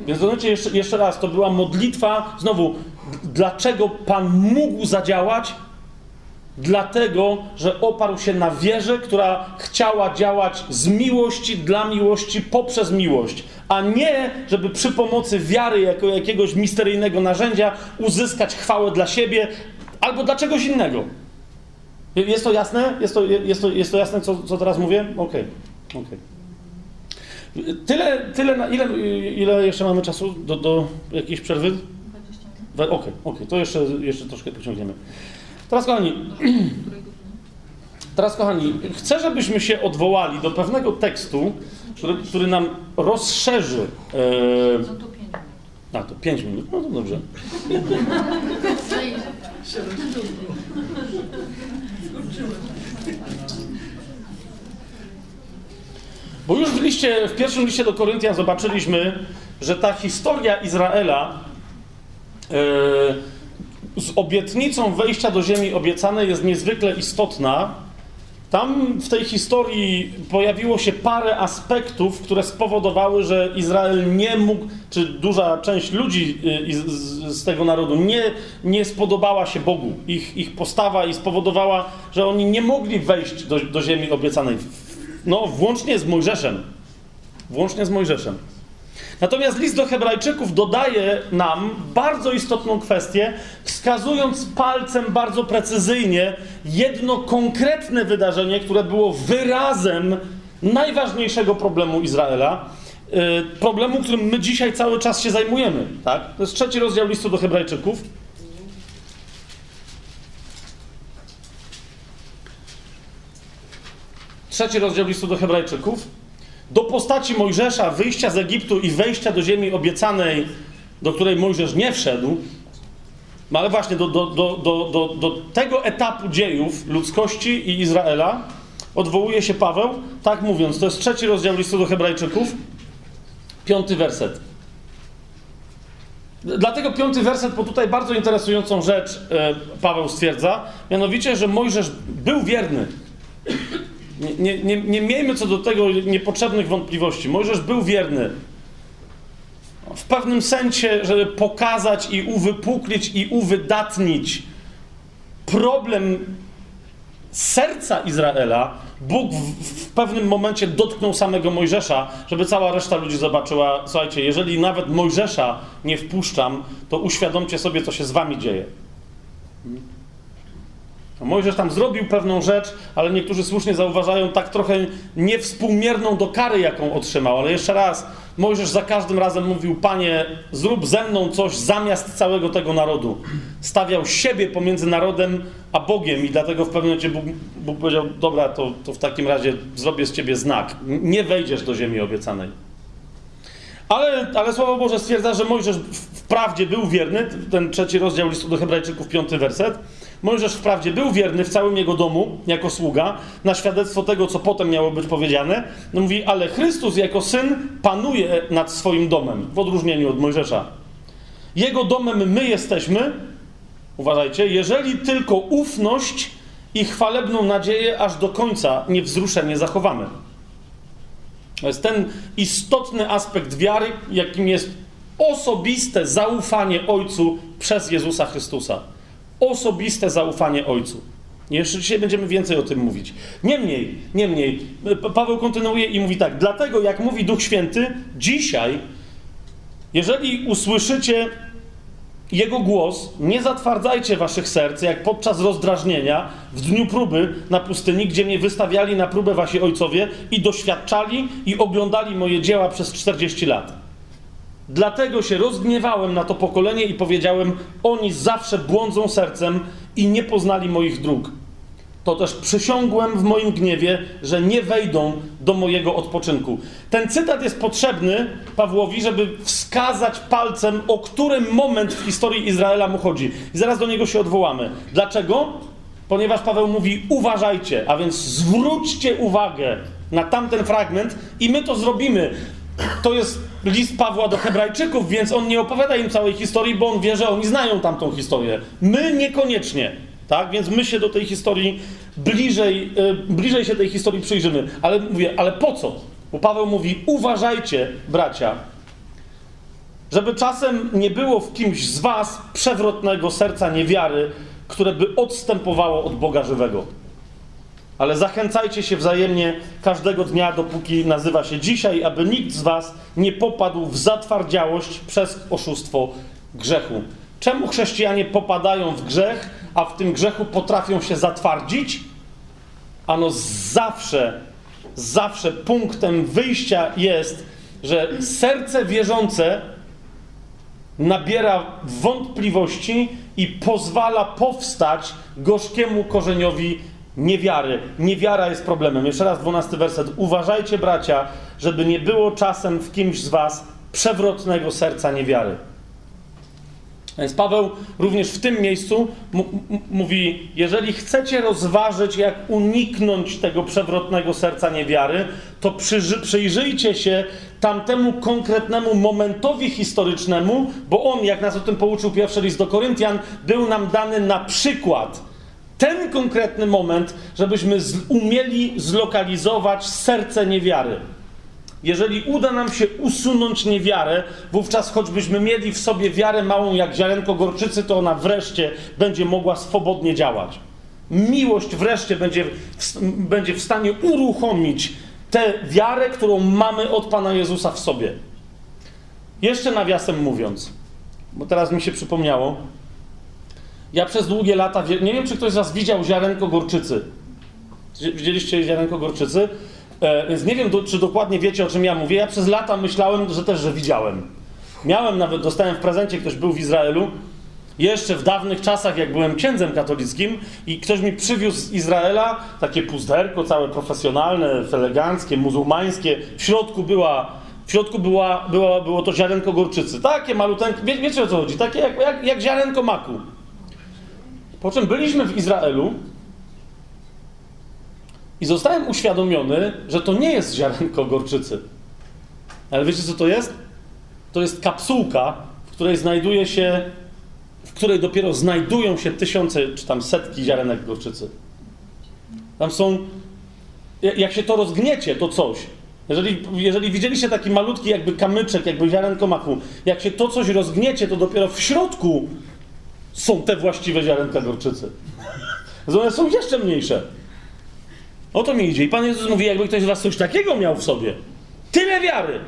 Więc zobaczcie jeszcze, jeszcze raz, to była modlitwa, znowu, dlaczego Pan mógł zadziałać? Dlatego, że oparł się na wierze, która chciała działać z miłości dla miłości poprzez miłość, a nie, żeby przy pomocy wiary jako jakiegoś misteryjnego narzędzia uzyskać chwałę dla siebie albo dla czegoś innego. Jest to jasne? Jest to, jest to, jest to jasne, co, co teraz mówię? Okej. Okay. okay. Tyle, tyle na, ile, ile jeszcze mamy czasu do, do jakiejś przerwy? 20 Okej, okay, okay, to jeszcze, jeszcze troszkę pociągniemy. Teraz kochani, teraz kochani, chcę, żebyśmy się odwołali do pewnego tekstu, który, który nam rozszerzy. E... No to 5 minut. A, to 5 minut, no to dobrze. Bo już w, liście, w pierwszym liście do Koryntian zobaczyliśmy, że ta historia Izraela yy, z obietnicą wejścia do ziemi obiecanej jest niezwykle istotna. Tam w tej historii pojawiło się parę aspektów, które spowodowały, że Izrael nie mógł, czy duża część ludzi y, z, tego narodu nie, nie spodobała się Bogu, ich, ich postawa i spowodowała, że oni nie mogli wejść do, do ziemi obiecanej no, włącznie z Mojżeszem. Włącznie z Mojżeszem. Natomiast list do Hebrajczyków dodaje nam bardzo istotną kwestię, wskazując palcem bardzo precyzyjnie jedno konkretne wydarzenie, które było wyrazem najważniejszego problemu Izraela. Yy, problemu, którym my dzisiaj cały czas się zajmujemy. Tak? To jest trzeci rozdział listu do Hebrajczyków. Trzeci rozdział listu do Hebrajczyków, do postaci Mojżesza, wyjścia z Egiptu i wejścia do ziemi obiecanej, do której Mojżesz nie wszedł, no ale właśnie do, do, do, do, do, tego etapu dziejów ludzkości i Izraela odwołuje się Paweł, tak mówiąc, to jest trzeci rozdział listu do Hebrajczyków, piąty werset. Dlatego piąty werset, bo tutaj bardzo interesującą rzecz e, Paweł stwierdza, mianowicie, że Mojżesz był wierny. Nie, nie, nie miejmy co do tego niepotrzebnych wątpliwości. Mojżesz był wierny. W pewnym sensie, żeby pokazać i uwypuklić i uwydatnić problem serca Izraela, Bóg w, pewnym momencie dotknął samego Mojżesza, żeby cała reszta ludzi zobaczyła, słuchajcie, jeżeli nawet Mojżesza nie wpuszczam, to uświadomcie sobie, co się z wami dzieje. Mojżesz tam zrobił pewną rzecz, ale niektórzy słusznie zauważają tak trochę niewspółmierną do kary, jaką otrzymał. Ale jeszcze raz, Mojżesz za każdym razem mówił: Panie, zrób ze mną coś zamiast całego tego narodu. Stawiał siebie pomiędzy narodem a Bogiem, i dlatego w pewnym momencie Bóg, Bóg powiedział: Dobra, to, to w takim razie zrobię z ciebie znak. Nie wejdziesz do ziemi obiecanej. Ale, ale Słowo Boże stwierdza, że Mojżesz wprawdzie był wierny, ten trzeci rozdział listu do Hebrajczyków, piąty werset. Mojżesz wprawdzie był wierny w całym jego domu, jako sługa, na świadectwo tego, co potem miało być powiedziane. No mówi, ale Chrystus jako syn panuje nad swoim domem, w odróżnieniu od Mojżesza. Jego domem my jesteśmy, uważajcie, jeżeli tylko ufność i chwalebną nadzieję aż do końca niewzruszenie zachowamy. To jest ten istotny aspekt wiary, jakim jest osobiste zaufanie Ojcu przez Jezusa Chrystusa osobiste zaufanie Ojcu. Jeszcze dzisiaj będziemy więcej o tym mówić. Niemniej, niemniej, Paweł kontynuuje i mówi tak: Dlatego, jak mówi Duch Święty, dzisiaj, jeżeli usłyszycie Jego głos, nie zatwardzajcie waszych serc, jak podczas rozdrażnienia w dniu próby na pustyni, gdzie mnie wystawiali na próbę wasi ojcowie i doświadczali i oglądali moje dzieła przez 40 lat. Dlatego się rozgniewałem na to pokolenie i powiedziałem: Oni zawsze błądzą sercem i nie poznali moich dróg. To też przysiągłem w moim gniewie, że nie wejdą do mojego odpoczynku. Ten cytat jest potrzebny Pawłowi, żeby wskazać palcem, o którym moment w historii Izraela mu chodzi. I zaraz do niego się odwołamy. Dlaczego? Ponieważ Paweł mówi: uważajcie, a więc zwróćcie uwagę na tamten fragment i my to zrobimy. To jest list Pawła do Hebrajczyków, więc on nie opowiada im całej historii, bo on wie, że oni znają tamtą historię. My niekoniecznie. Tak? Więc my się do tej historii bliżej, yy, bliżej się tej historii przyjrzymy. Ale mówię, ale po co? Bo Paweł mówi: uważajcie, bracia, żeby czasem nie było w kimś z was przewrotnego serca niewiary, które by odstępowało od Boga żywego. Ale zachęcajcie się wzajemnie każdego dnia, dopóki nazywa się dzisiaj, aby nikt z Was nie popadł w zatwardziałość przez oszustwo grzechu. Czemu chrześcijanie popadają w grzech, a w tym grzechu potrafią się zatwardzić? Ano zawsze, zawsze punktem wyjścia jest, że serce wierzące nabiera wątpliwości i pozwala powstać gorzkiemu korzeniowi niewiary. Niewiara jest problemem. Jeszcze raz, dwunasty werset. Uważajcie, bracia, żeby nie było czasem w kimś z was przewrotnego serca niewiary. Więc Paweł również w tym miejscu mówi: Jeżeli chcecie rozważyć, jak uniknąć tego przewrotnego serca niewiary, to przyży- przyjrzyjcie się tamtemu konkretnemu momentowi historycznemu, bo on, jak nas o tym pouczył pierwszy list do Koryntian, był nam dany na przykład. Ten konkretny moment, żebyśmy z- umieli zlokalizować serce niewiary. Jeżeli uda nam się usunąć niewiarę, wówczas choćbyśmy mieli w sobie wiarę małą jak ziarenko gorczycy, to ona wreszcie będzie mogła swobodnie działać. Miłość wreszcie będzie w, będzie w stanie uruchomić tę wiarę, którą mamy od Pana Jezusa w sobie. Jeszcze nawiasem mówiąc, bo teraz mi się przypomniało, ja przez długie lata, nie wiem czy ktoś z Was widział ziarenko gorczycy. Widzieliście ziarenko gorczycy? E, więc nie wiem, do, czy dokładnie wiecie, o czym ja mówię. Ja przez lata myślałem, że też, że widziałem. Miałem nawet, dostałem w prezencie, ktoś był w Izraelu, jeszcze w dawnych czasach, jak byłem księdzem katolickim i ktoś mi przywiózł z Izraela takie puzderko całe profesjonalne, eleganckie, muzułmańskie. W środku była, w środku była, była, było to ziarenko gorczycy. Takie maluteńkie, wie, wiecie o co chodzi? Takie jak, jak, jak ziarenko maku. Po czym byliśmy w Izraelu i zostałem uświadomiony, że to nie jest ziarenko gorczycy. Ale wiecie co to jest? To jest kapsułka, w której znajduje się, w której dopiero znajdują się tysiące czy tam setki ziarenek gorczycy. Tam są, jak się to rozgniecie, to coś. Jeżeli, jeżeli widzieliście taki malutki jakby kamyczek, jakby ziarenko maku, jak się to coś rozgniecie, to dopiero w środku są te właściwe ziarenka gorczycy. One są jeszcze mniejsze. O to mi idzie. I Pan Jezus mówi, jakby ktoś z was coś takiego miał w sobie. Tyle wiary.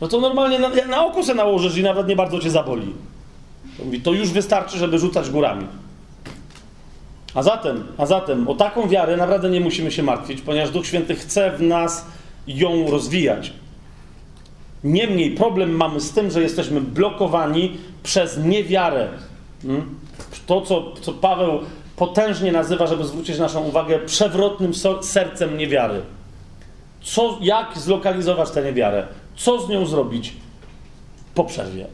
No to normalnie na, na oko se nałożysz i nawet nie bardzo cię zaboli. To mówi, to już wystarczy, żeby rzucać górami. A zatem, a zatem o taką wiarę naprawdę nie musimy się martwić, ponieważ Duch Święty chce w nas ją rozwijać. Niemniej problem mamy z tym, że jesteśmy blokowani przez niewiarę. Hmm? To, co, co Paweł potężnie nazywa, żeby zwrócić naszą uwagę, przewrotnym sercem niewiary. Co, jak zlokalizować tę niewiarę? Co z nią zrobić? Po przerwie.